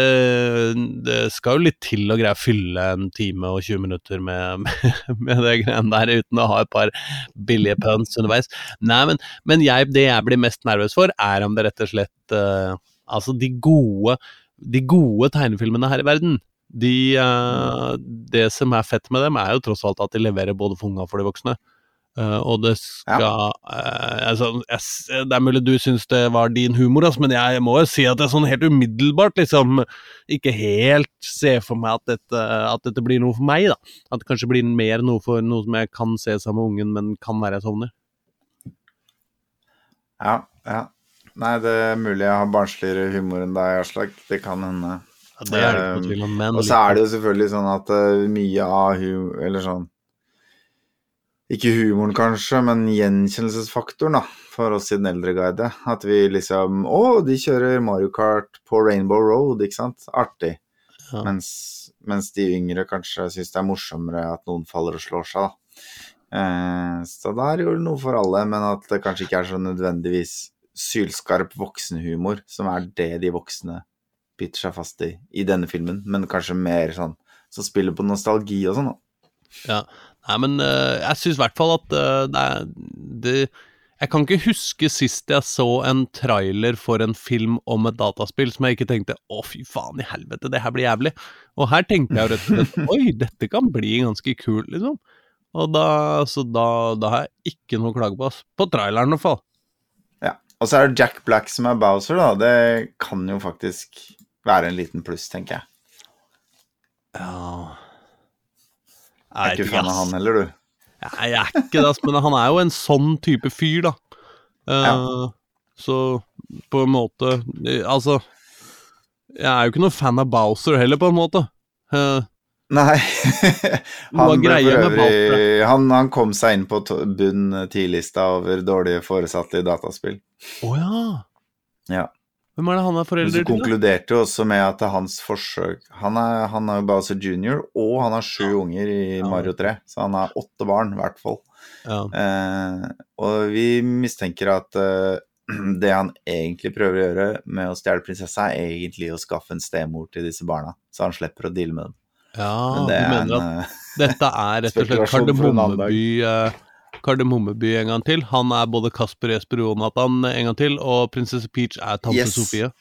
det skal jo litt til å greie å fylle en time og 20 minutter med, med, med det greiene der, uten å ha et par billige puns underveis. Nei, men, men jeg, det jeg blir mest nervøs for, er om det rett og slett uh, Altså, de gode, de gode tegnefilmene her i verden. De, uh, det som er fett med dem, er jo tross alt at de leverer både for unge og for de voksne. Eh, og det skal eh, altså, jeg, Det er mulig du syns det var din humor, altså, men jeg må jo si at det er sånn helt umiddelbart liksom ikke helt ser for meg at dette, at dette blir noe for meg. da At det kanskje blir mer noe for noe som jeg kan se sammen med ungen, men kan være jeg sovner. Ja, ja. Nei, det er mulig jeg har barnsligere humor enn deg, Aslak. Det kan hende. Ja, det er det ikke noe tvil om, men Og så er det jo selvfølgelig sånn at uh, mye av hu... Eller sånn Ikke humoren, kanskje, men gjenkjennelsesfaktoren, da, for oss i den eldre guide. At vi liksom Å, de kjører Mario Kart på Rainbow Road, ikke sant? Artig. Ja. Mens, mens de yngre kanskje syns det er morsommere at noen faller og slår seg, da. Eh, så der er det noe for alle, men at det kanskje ikke er så nødvendigvis sylskarp voksenhumor som er det de voksne biter seg fast i i denne filmen, men kanskje mer sånn som spiller på nostalgi og sånn. da. Nei, men uh, jeg syns i hvert fall at uh, det det, Jeg kan ikke huske sist jeg så en trailer for en film om et dataspill som jeg ikke tenkte 'Å, fy faen i helvete, det her blir jævlig'. Og her tenkte jeg jo rett og slett 'Oi, dette kan bli ganske kult', liksom. Og da, så da, da har jeg ikke noe å klage på, ass. På traileren i hvert fall. Ja. Og så er det Jack Black som er Bowser, da. Det kan jo faktisk være en liten pluss, tenker jeg. Ja er ikke fan av han heller, du. Nei, jeg er ikke det, men han er jo en sånn type fyr, da. Eh, Så på en måte Altså Jeg er jo ikke noe fan av Bowser heller, på en måte. Uh, Nei. Han, øvrig, han, han kom seg inn på bunn ti-lista over dårlige foresatte i dataspill. Å ja. Ja. Hvem er det han er forelder til? Du konkluderte jo også med at det er hans forsøk Han er, han er jo Bowser jr., og han har sju unger i Ja. Mario 3, så han har åtte barn, i hvert fall. Ja. Eh, og vi mistenker at eh, det han egentlig prøver å gjøre med å stjele prinsessa, er egentlig å skaffe en stemor til disse barna, så han slipper å deale med dem. Ja, Men det du er mener en at eh, dette er rett og slett. Kardemommeby eh, Kardemommeby en gang til. Han er både Kasper Jesper Jonathan en gang til, og prinsesse Peach er tante Yes. Sofie.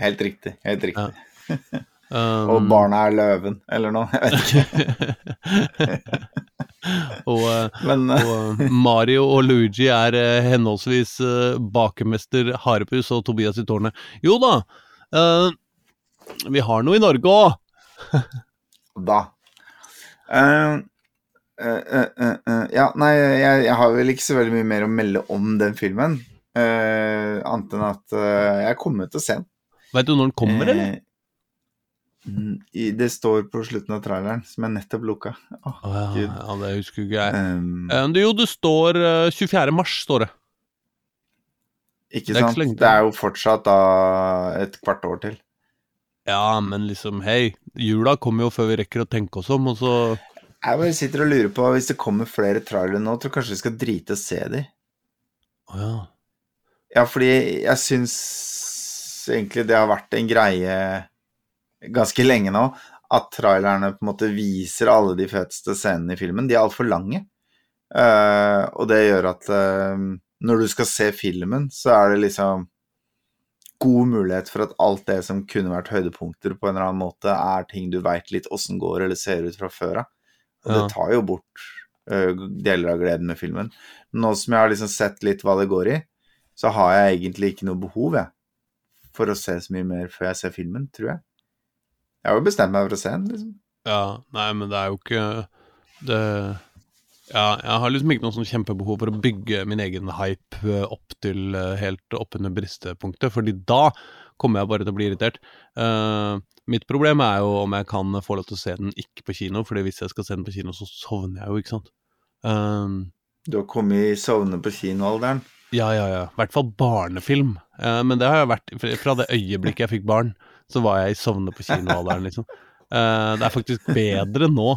Helt riktig. Helt riktig. Um, Og barna er løven, eller noe. Jeg vet ikke. og, eh, Men eh, og Mario og Luigi er eh, henholdsvis bakermester Harepus og Tobias i tårnet. Jo da, uh, vi har noe i Norge òg! da Eh, eh, eh, eh, eh, Ja, nei, jeg, jeg har vel ikke så veldig mye mer å melde om den filmen. Uh, annet enn at eh, jeg kommer til å se den. Veit du når den kommer, eller? Eh, det står på slutten av traileren, som jeg nettopp lukka. Åh, oh, ja, ja, det husker ikke jeg. Um, Eh, det- jo, det står eh, 24. mars, står det. ikke det sant? ikke det er jo fortsatt da et kvart år til. Ja, men liksom, hei, jula kommer jo før vi rekker å tenke oss om, og så Jeg bare sitter og lurer på hvis det kommer flere trailere nå, tror jeg kanskje vi skal drite og se de. Å ja. Ja, fordi jeg syns egentlig det har vært en greie ganske lenge nå, at trailerne på en måte viser alle de feteste scenene i filmen. De er altfor lange. Uh, og det gjør at uh, når du skal se filmen, så er det liksom god mulighet for at alt det som kunne vært høydepunkter på en eller annen måte, er ting du veit litt åssen går eller ser ut fra før av. Og det tar jo bort eh, deler av gleden med filmen. Nå som jeg har liksom sett litt hva det går i, så har jeg egentlig ikke noe behov, jeg, for å se så mye mer før jeg ser filmen, tror jeg. Jeg har jo bestemt meg for å se den, liksom. Ja, nei, men det er jo ikke det Ja, jeg har liksom ikke noe sånn kjempebehov for å bygge min egen hype eh, opp til eh, helt oppunder bristepunktet, fordi da kommer jeg bare til å bli irritert. Eh, mitt problem er jo om jeg kan få lov til å se den ikke på kino, fordi hvis jeg skal se den på kino, så sovner jeg jo, ikke sant. Um, Du har kommet i sovne på kinoalderen. ja, ja, ja. I hvert fall barnefilm. Uh, men det har jeg vært fra- det øyeblikket jeg fikk barn, så var jeg i sovne på kinoalderen, liksom. Uh, det er faktisk bedre nå.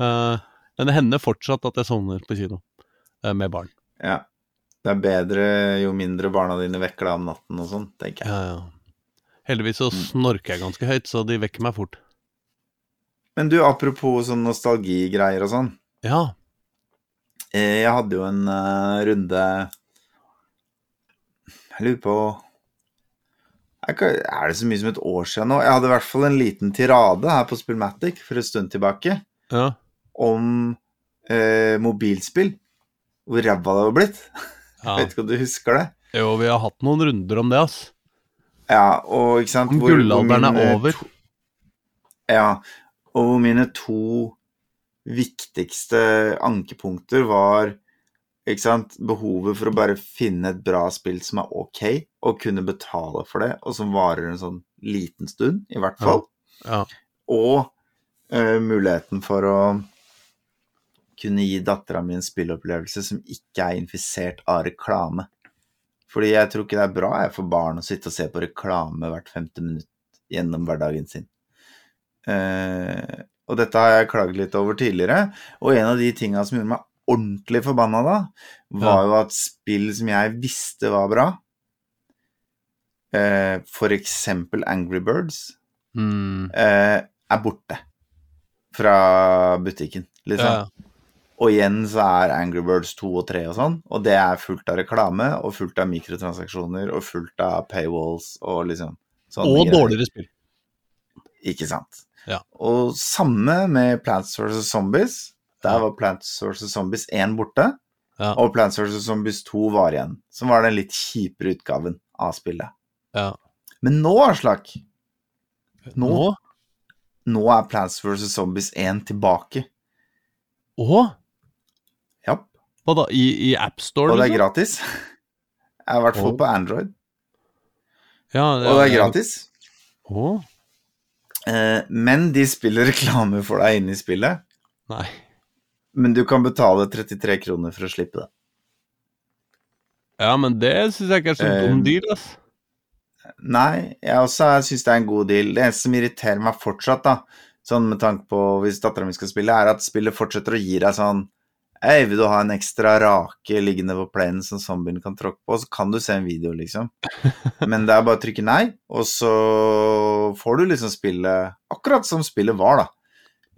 Uh, men det hender fortsatt at jeg sovner på kino eh, med barn. Ja. Det er bedre jo mindre barna dine vekker deg om natten og sånn, tenker jeg. Ja, ja. Heldigvis så snorker jeg ganske høyt, så de vekker meg fort. Men du, apropos sånn nostalgigreier og sånn. Ja. eh, Jeg hadde jo en uh, runde Jeg lurer på er det så mye som et år siden nå? Jeg hadde i hvert fall en liten tirade her på Spillmatic for en stund tilbake ja. om uh, mobilspill. Hvor ræva det var blitt. ja. Vet ikke om du husker det? Jo, vi har hatt noen runder om det, ass. Ja, og ikke sant Om gullalderen er over. to- Ja, og hvor mine to viktigste ankepunkter var ikke sant, behovet for å bare finne et bra spill som er ok, og kunne betale for det, og som varer en sånn liten stund, i hvert fall. Ja. Og uh, muligheten for å kunne gi dattera mi en spillopplevelse som ikke er infisert av reklame. Fordi jeg tror ikke det er bra jeg, for barn å sitte og se på reklame hvert femte minutt gjennom hverdagen sin. Eh, og dette har jeg klaget litt over tidligere, og en av de tinga som gjorde meg ordentlig forbanna da, var jo at spill som jeg visste var bra, eh, eksempel Angry Birds, Mm. eh, er borte fra butikken, liksom. Ja. Og igjen så er Angry Birds 2 og 3 og sånn, og det er fullt av reklame, og fullt av mikrotransaksjoner, og fullt av paywalls og liksom Og greier. dårligere spill. Ikke sant. Ja. Og samme med Plants vs. Zombies. Der var Plants vs. Zombies 1 borte, Ja. og Plants vs. Zombies 2 var igjen. Som var den litt kjipere utgaven av spillet. Ja. Men nå, Aslak, Nå? Nå? nå er Plants vs. Zombies 1 tilbake. Å? Hva da? I, i AppStore? Og det er liksom? gratis. I hvert fall oh. på Android. Ja, Og det er gratis. Å? Eh, men de spiller reklame for deg inne i spillet. Nei. Men du kan betale 33 kroner for å slippe det. Ja, men det syns jeg ikke er så Eh, dum deal, ass. Nei, jeg også syns det er en god deal. Det eneste som irriterer meg fortsatt, da, sånn med tanke på hvis dattera mi skal spille, er at spillet fortsetter å gi deg sånn Hei, vil du ha en ekstra rake liggende på plenen som zombien kan tråkke på? Så kan du se en video, liksom. Men det er bare å trykke nei, og så får du liksom spillet akkurat som spillet var, da.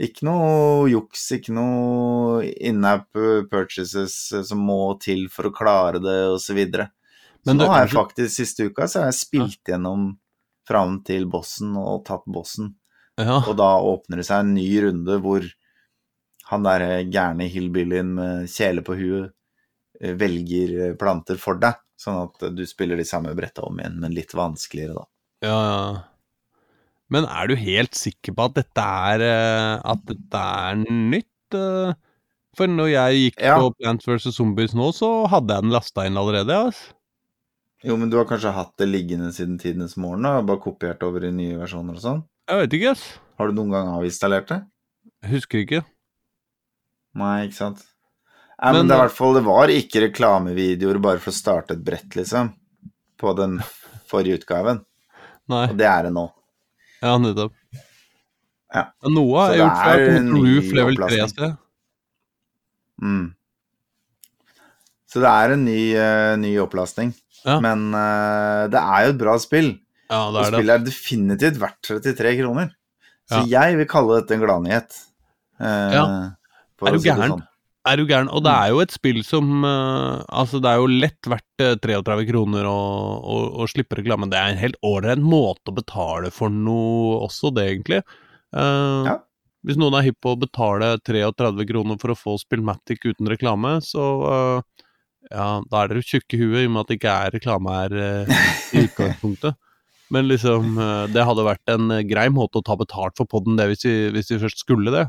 Ikke noe juks, ikke noe in-app purchases som må til for å klare det, osv. Så, nå har jeg faktisk siste uka så har jeg spilt gjennom fram til bossen og tatt bossen. Ja. Og da åpner det seg en ny runde hvor han derre gærne hillbillyen med kjele på huet eh, velger eh, planter for deg, sånn at eh, du spiller de samme bretta om igjen, men litt vanskeligere, da. Ja, ja. Men er du helt sikker på at dette er eh, At dette er nytt? eh? For når jeg gikk Ja. på Plant vs. Zombies nå, så hadde jeg den lasta inn allerede. Altså. Jo, men du har kanskje hatt det liggende siden tidenes morgen, da, bare kopiert over i nye versjoner og sånn? Jeg vet ikke, ass. Har du noen gang avinstallert det? Jeg husker ikke. Nei, ikke sant? Nei, men, Men- det er hvert fall Det var ikke reklamevideoer bare for å starte et brett, liksom, på den forrige utgaven. Nei. Og det er det nå. Ja, nettopp. Ja. Noe har jeg gjort ny Roof level 3 opplastning. sted. Mm. Så det er en ny, uh, ny opplastning. Ja. Men uh, det er jo et bra spill. Ja, det er det. spillet er definitivt verdt 33 kroner. Så jeg vil kalle dette en gladnyhet. Uh, Ja. Er du gæren? sånn. Er du gæren? Og det er jo et spill som uh, Altså, det er jo lett verdt eh, 33 kroner å, å, å slippe reklame. Det er en helt ålreit måte å betale for noe også, det, egentlig. Uh, Ja. Hvis noen er hypp på å betale 33 kroner for å få Spillmatic uten reklame, så eh, ja, da er dere tjukke i huet, i og med at det ikke er reklame her eh, i utgangspunktet. Men liksom, eh, det hadde vært en eh, grei måte å ta betalt for podden, det, hvis vi, hvis vi først skulle det.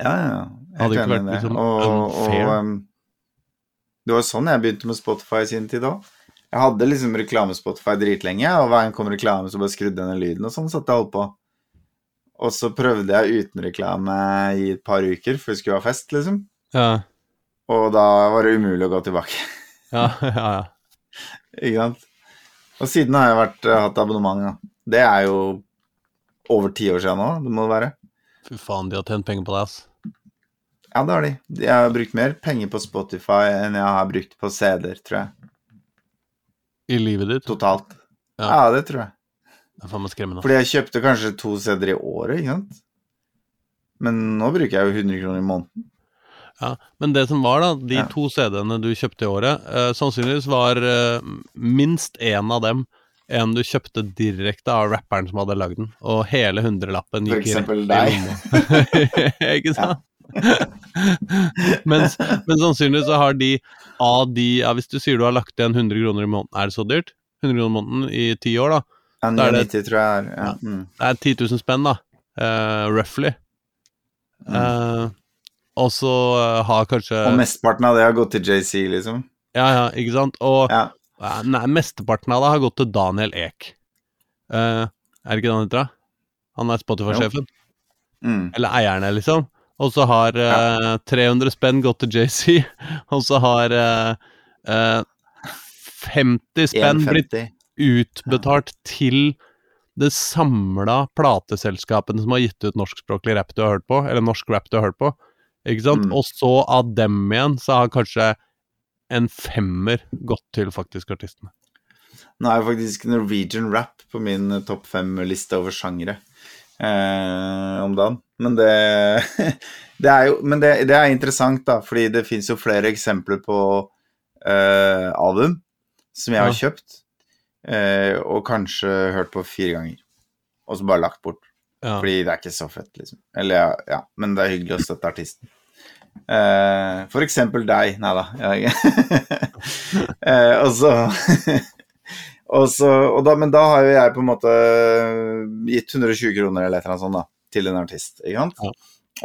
Ja, ja. ja. Hadde enig i det. liksom Og, og um, det var sånn jeg begynte med Spotify i sin tid òg. Jeg hadde liksom reklame-Spotify dritlenge, og hver gang kom reklame, så bare skrudde jeg ned lyden, og sånn satt jeg holdt på. Og så prøvde jeg uten reklame i et par uker, for vi skulle ha fest, liksom. Ja, Og da var det umulig å gå tilbake. ja, ja. ja. Ikke sant? Og siden har jeg vært, eh, hatt abonnement. Da. Det er jo over ti år siden nå, det må det være. Fy faen, de har tjent penger på deg, ass. Ja, det har de. Jeg har brukt mer penger på Spotify enn jeg har brukt på CD-er, tror jeg. I livet ditt. Totalt. Ja. Ja, det tror jeg. Det er faen meg skremmende. Fordi jeg kjøpte kanskje to CD-er i året, ikke sant? Men nå bruker jeg jo 100 kroner i måneden. Ja, men det som var, da, de Ja. to CD-ene du kjøpte i året, eh, sannsynligvis var eh, minst én av dem en du kjøpte direkte av rapperen som hadde lagd den, og hele hundrelappen For gikk i eksempel i deg. I Ikke sant? Mens, men sannsynligvis så har de av de ja, Hvis du sier du har lagt igjen 100 kroner i måneden, er det så dyrt? 100 kroner i måneden i ti år, da. Ja, Da er det- 99 tror jeg er. Ja. Mm. Det er 10 000 spenn, da. Uh, roughly. Mm. Uh, og så eh, har kanskje Og mesteparten av det har gått til JC, liksom. Ja, ja, ikke sant? Og Ja. nei, mesteparten av det har gått til Daniel Ek. Uh, er det ikke det han heter, da? Han er Spotify-sjefen. Mm. Eller eierne, liksom. Og så har uh, 300 spenn gått til JC, og så har uh, eh, 50 spenn blitt 1,50. utbetalt til det samla plateselskapene som har gitt ut norskspråklig rap du har hørt på, eller norsk rap du har hørt på. Ikke sant? Mm. Og så av dem igjen, så har kanskje en femmer gått til faktisk artistene. Nå er jo faktisk Norwegian rap på min eh, topp fem-liste over sjangere eh, om dagen. Men det, det er jo Men det, det er interessant, da, fordi det fins jo flere eksempler på uh, album som jeg har kjøpt, uh, og kanskje hørt på fire ganger. Og så bare lagt bort. Ja. Fordi det er ikke så fett, liksom. Eller ja, men det er hyggelig å støtte artisten. Uh, for eksempel deg. Nei da. eh, og så og så, og da, Men da har jo jeg på en måte gitt 120 kroner eller et eller annet sånt da, til en artist. ikke sant? Ja.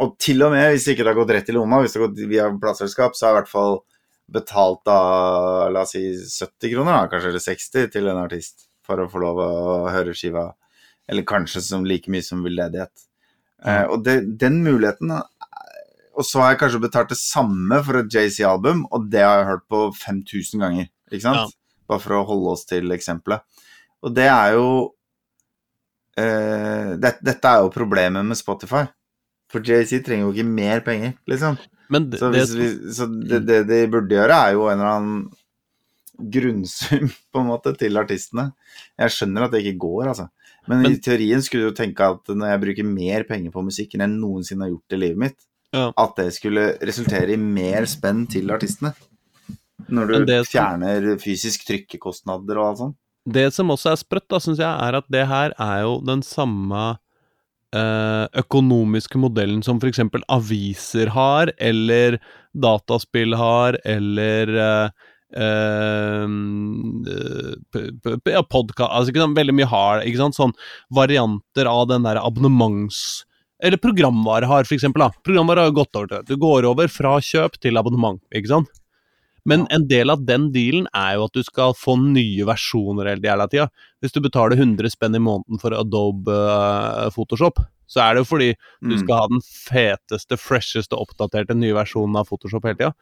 Og til og med hvis det ikke har gått rett i lomma, hvis det har gått via plateselskap, så jeg i hvert fall betalt da, la oss si 70 kroner, da, kanskje, eller 60 til en artist for å få lov å høre skiva. Eller kanskje som like mye som veldedighet. Eh, og det, den muligheten eh, Og så har jeg kanskje betalt det samme for et JC-album, og det har jeg hørt på 5000 ganger. Ikke sant? Ja. Bare for å holde oss til eksempelet. Og det er jo eh, det, Dette er jo problemet med Spotify. For JC trenger jo ikke mer penger, liksom. Men det, Så, det, vi, så det, det de burde gjøre, er jo en eller annen grunnsum, på en måte, til artistene. Jeg skjønner at det ikke går, altså. Men, Men- i teorien skulle du tenke at når jeg bruker mer penger på musikk enn jeg noensinne har gjort i livet mitt, Ja. at det skulle resultere i mer spenn til artistene. Når du fjerner fysisk trykkekostnader og alt sånt. Det som også er sprøtt, da, syns jeg, er at det her er jo den samme eh, økonomiske modellen som f.eks. aviser har, eller dataspill har, eller p- p- ja, podkast altså, Veldig mye har ikke sant? Sånn varianter av den der abonnements... Eller programvare har, for eksempel. Da. Programvare har gått over til. Du går over fra kjøp til abonnement, ikke sant? Men en del av den dealen er jo at du skal få nye versjoner hele jævla tida. Hvis du betaler 100 spenn i måneden for Adobe eh, Photoshop, så er det jo fordi du Mm. skal ha den feteste, fresheste, oppdaterte nye versjonen av Photoshop hele tida.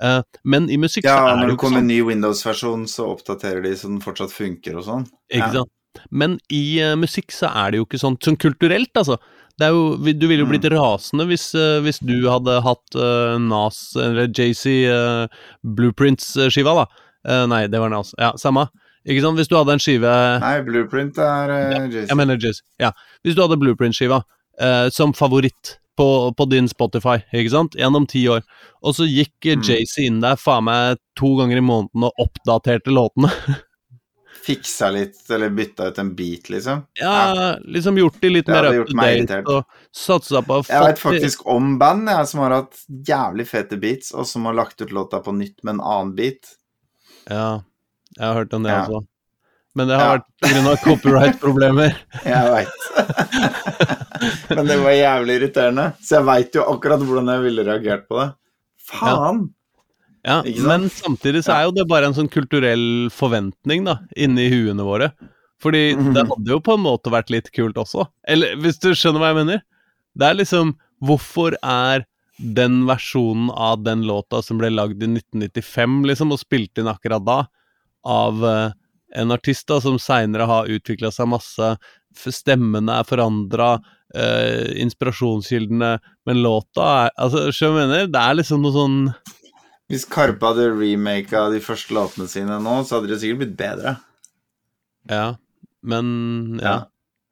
Eh, men i musikk Ja, så er når det det jo ikke kommer sånn. en ny Windows-versjon, så oppdaterer de så den fortsatt funker og sånn. Ikke Ja. sant? Men i eh, musikk så er det jo ikke sånn, sånn kulturelt, altså. Det jo, du ville jo blitt Mm. rasende hvis, eh, hvis du hadde hatt uh, Nas, eller JC uh, Blueprints-skiva, da. Uh, nei, det var Nas. Ja, samme. Ikke sant? Hvis du hadde en skive Nei, Blueprint er uh, Jeg mener JC. Ja. Hvis du hadde Blueprint-skiva som favoritt på, på din Spotify, ikke sant, gjennom ti år, og så gikk Mm. JC inn der faen meg to ganger i måneden og oppdaterte låtene Fiksa litt, eller bytta ut en beat, liksom. Ja, liksom gjort de litt Det mer up to date og satsa på Jeg vet faktisk om band jeg, som har hatt jævlig fete beats, og som har lagt ut låta på nytt med en annen beat. Ja, jeg har hørt om det Ja. også. Men det har Ja. vært pga. copyright-problemer. Jeg veit. Men det var jævlig irriterende. Så jeg veit jo akkurat hvordan jeg ville reagert på det. Faen! Ja, Sant? men samtidig så er jo det bare en sånn kulturell forventning da, inni huene våre. Fordi Mhm. det hadde jo på en måte vært litt kult også. Eller hvis du skjønner hva jeg mener? Det er liksom Hvorfor er den versjonen av den låta som ble lagd i 1995, liksom, og spilt inn akkurat da, av uh, en artist da, som seinere har utvikla seg masse, stemmene er forandra, inspirasjonskildene, men låta er Altså, skjønner du hva jeg mener? Det er liksom noe sånn Hvis Karpe hadde remaka de første låtene sine nå, så hadde det sikkert blitt bedre. Ja, men ja.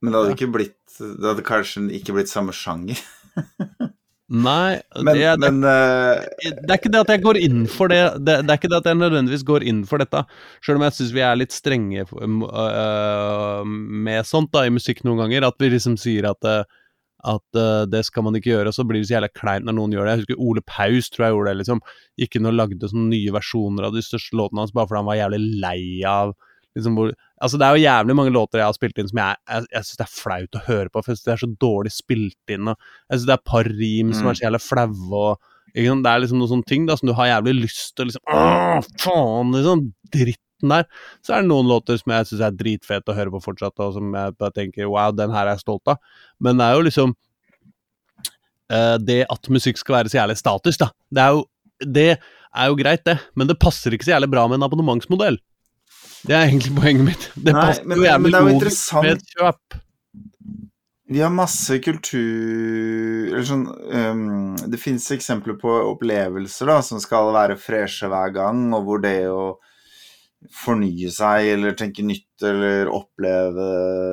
Men det hadde Ja. ikke blitt Det hadde kanskje ikke blitt samme sjanger. Nei, Men, det, er, men eh, det er ikke det at jeg går inn for det. Det, det er ikke det at jeg nødvendigvis går inn for dette. Selv om jeg syns vi er litt strenge øh, med sånt da i musikk noen ganger. At vi liksom sier at, øh, at uh, det skal man ikke gjøre, og så blir det så jævlig kleint når noen gjør det. Jeg husker Ole Paus tror jeg gjorde det, liksom. Inn og lagde sånne nye versjoner av de største låtene hans bare fordi han var jævlig lei av liksom hvor Altså, det er jo jævlig mange låter jeg har spilt inn som jeg, jeg, jeg syns det er flaut å høre på, for jeg synes det er så dårlig spilt inn, og jeg syns det er et par rim som Mm. er så jævlig flaue, ikke? Det er liksom noen sånne ting da som du har jævlig lyst til å liksom Åh, faen, liksom dritten der. Så er det noen låter som jeg syns er dritfete å høre på fortsatt, og som jeg bare tenker wow, den her er jeg stolt av. Men det er jo liksom uh, Det at musikk skal være så jævlig status, da. Det er jo, det er jo greit, det, men det passer ikke så jævlig bra med en abonnementsmodell. Det er egentlig poenget mitt. Det Nei, passer men- jo jævlig men det er jo logisk interessant. med et kjøp. Vi har masse kultur Eller sånn um, Det fins eksempler på opplevelser da, som skal være freshe hver gang, og hvor det å fornye seg eller tenke nytt eller oppleve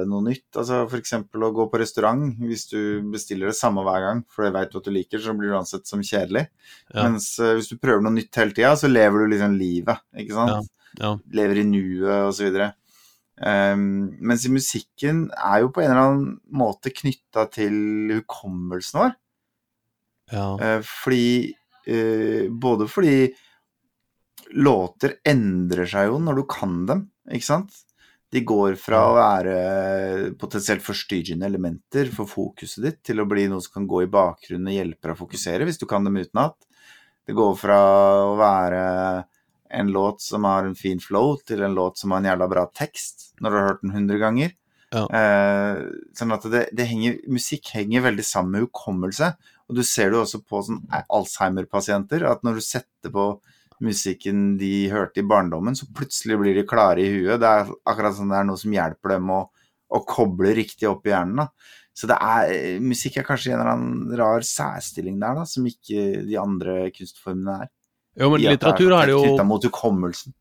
noe nytt. Altså f.eks. å gå på restaurant hvis du bestiller det samme hver gang, for det veit du at du liker, så blir du ansett som kjedelig. Ja. Mens eh, hvis du prøver noe nytt hele tida, så lever du liksom livet, ikke sant? Ja. Lever i nuet videre. Um, mens i musikken er jo på en eller annen måte knytta til hukommelsen vår. Ja. Eh, fordi uh, Både fordi låter endrer seg jo når du kan dem, ikke sant? De går fra å være potensielt forstyrrende elementer for fokuset ditt, til å bli noe som kan gå i bakgrunnen og hjelpe deg å fokusere, hvis du kan dem utenat. Det går fra å være en låt som har en fin flow, til en låt som har en jævla bra tekst, når du har hørt den hundre ganger. Ja. Eh, sånn at det, det henger, musikk henger veldig sammen med hukommelse. Og du ser det også på sånn Alzheimer-pasienter, at når du setter på musikken de hørte i barndommen, så plutselig blir de klare i huet. Det er akkurat sånn det er noe som hjelper dem å, å koble riktig opp i hjernen. Da. Så det er, musikk er kanskje en eller annen rar særstilling der, da, som ikke de andre kunstformene er. Jo, men litteratur er, har det jo Knytta mot hukommelsen.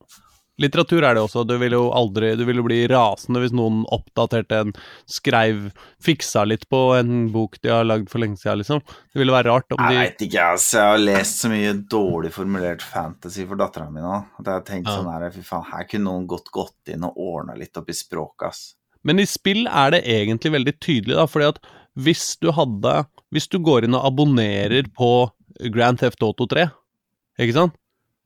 Litteratur er det også. Du vil jo aldri Du vil jo bli rasende hvis noen oppdaterte en Skreiv Fiksa litt på en bok de har lagd for lenge siden, liksom. Det ville være rart om de Jeg veit ikke, altså. Jeg har lest så mye dårlig formulert fantasy for dattera mi nå. At jeg har tenkt Ja. sånn her Fy faen, her kunne noen godt gått inn og ordna litt opp i språket, ass. Men i spill er det egentlig veldig tydelig, da, fordi at hvis du hadde Hvis du går inn og abonnerer på Grand Theft Auto 3, ikke sant,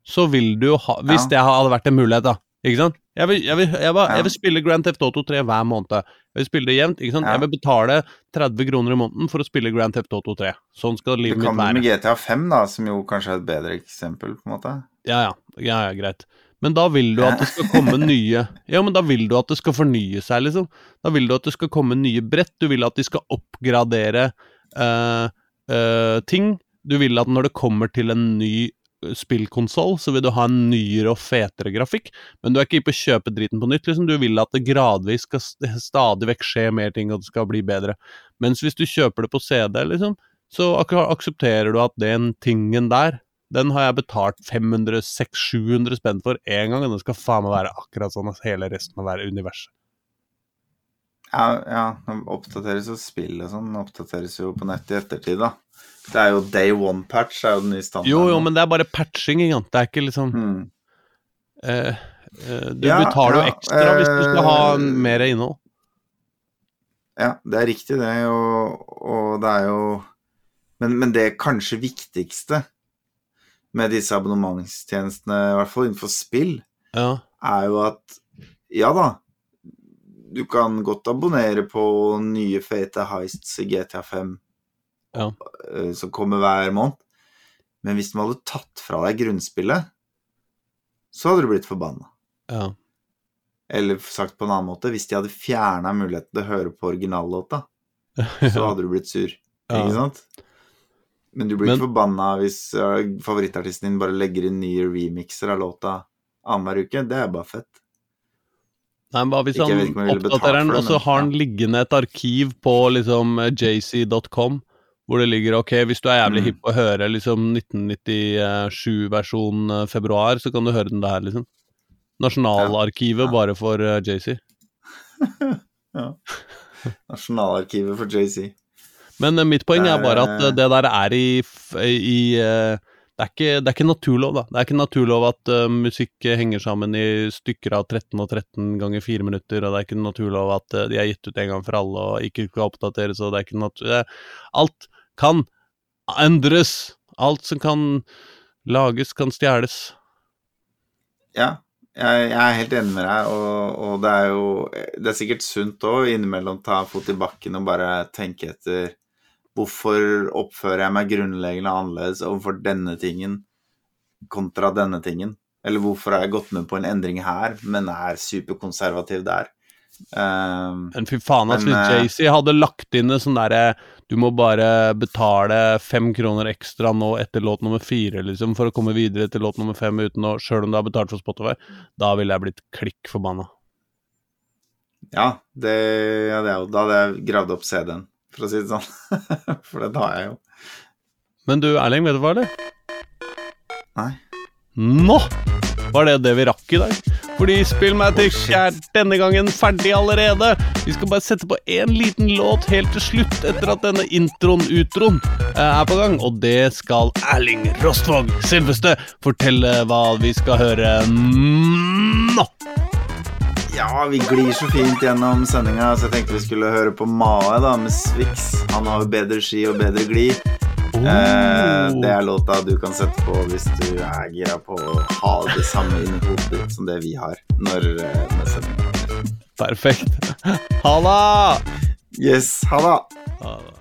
så vil du ha Hvis Ja. det hadde vært en mulighet, da, ikke sant Jeg vil, jeg vil, jeg Ja. jeg vil spille Grand Theft Auto 3 hver måned. Jeg vil spille det jevnt, ikke sant. Ja. Jeg vil betale 30 kroner i måneden for å spille Grand Theft Auto 3. Sånn skal livet mitt kan Du kan med GTA 5, da, som jo kanskje er et bedre eksempel, på en måte. Ja, ja, ja, ja, greit. Men da vil du at det skal komme nye Ja, men da vil du at det skal fornye seg, liksom. Da vil du at det skal komme nye brett. Du vil at de skal oppgradere uh, uh, ting. Du vil at når det kommer til en ny spillkonsoll, så vil du ha en nyere og fetere grafikk. Men du er ikke på å kjøpe driten på nytt, liksom. Du vil at det gradvis skal st- stadig vekk skje mer ting, og det skal bli bedre. Mens hvis du kjøper det på CD, liksom, så ak aksepterer du at den tingen der den har jeg betalt 500-600-700 spenn for én gang, og den skal faen meg være akkurat sånn as hele resten av universet. Ja, ja, nå oppdateres jo spill og sånn. Oppdateres jo på nett i ettertid, da. Det er jo day one-patch, er jo den nye standarden. Jo, jo, men det er bare patching, ikke sant. Det er ikke liksom eh, eh, Du Ja, betaler jo ja, ekstra hvis du skal ha eh, mer innhold. Ja, det er riktig, det, og, og det er jo men, men det kanskje viktigste med disse abonnementstjenestene, i hvert fall innenfor spill, Ja. er jo at ja da, du kan godt abonnere på nye fete heists i GTA 5 Ja. eh, som kommer hver måned, men hvis de hadde tatt fra deg grunnspillet, så hadde du blitt forbanna. ja. Eller sagt på en annen måte, hvis de hadde fjerna muligheten til å høre på originallåta, så hadde du blitt sur. Ja. Ikke sant? Men du blir Men- ikke forbanna hvis uh, favorittartisten din bare legger inn nye remixer av låta annenhver uke. Det er bare fett. Nei, men hvis han oppdaterer den, og så har han liggende et arkiv på liksom jc.com, hvor det ligger ok, hvis du er jævlig Mm. hipp og hører liksom 1997-versjon eh, februar, så kan du høre den der, liksom. Nasjonalarkivet Ja. bare for uh, JC. Nasjonalarkivet for JC. Men uh, mitt poeng er bare at eh, eh, det der er i, i eh, det, er ikke, det er ikke naturlov, da. Det er ikke naturlov at uh, musikk henger sammen i stykker av 13 og 13 ganger 4 minutter, og det er ikke naturlov at uh, de er gitt ut en gang for alle og ikke skal oppdateres, og det er ikke natu... det- Alt kan endres! Alt som kan lages, kan stjeles. Ja, jeg, jeg er helt enig med deg, og, og det er jo Det er sikkert sunt òg innimellom ta fot i bakken og bare tenke etter Hvorfor oppfører jeg meg grunnleggende annerledes overfor denne tingen kontra denne tingen? Eller hvorfor har jeg gått med på en endring her, men er superkonservativ der? Um, Men fy faen, altså, eh, JC hadde lagt inn det sånn derre Du må bare betale fem kroner ekstra nå etter låt nummer fire, liksom, for å komme videre til låt nummer fem uten å Sjøl om du har betalt for Spotify, da ville jeg blitt klikk forbanna. ja, det, ja, det er jo Da hadde jeg gravd opp CD-en, for å si det sånn. for det har jeg jo. Men du, Erling, vet du hva, eller? Nei. Nå var det det vi rakk i dag. Fordi Spillmatic er denne gangen ferdig allerede. Vi skal bare sette på én liten låt helt til slutt, etter at denne introen-utroen eh, er på gang. Og det skal Erling Rostvåg, selveste, fortelle hva vi skal høre nå. Ja, vi glir så fint gjennom sendinga, så jeg tenkte vi skulle høre på Mae da, med Swix. Han har jo bedre ski og bedre glid. Eh, det er låta du kan sette på hvis du er gira på å ha det samme inni hodet som det vi har når, eh, når sendinga Perfekt. Ha det! Yes! Ha det.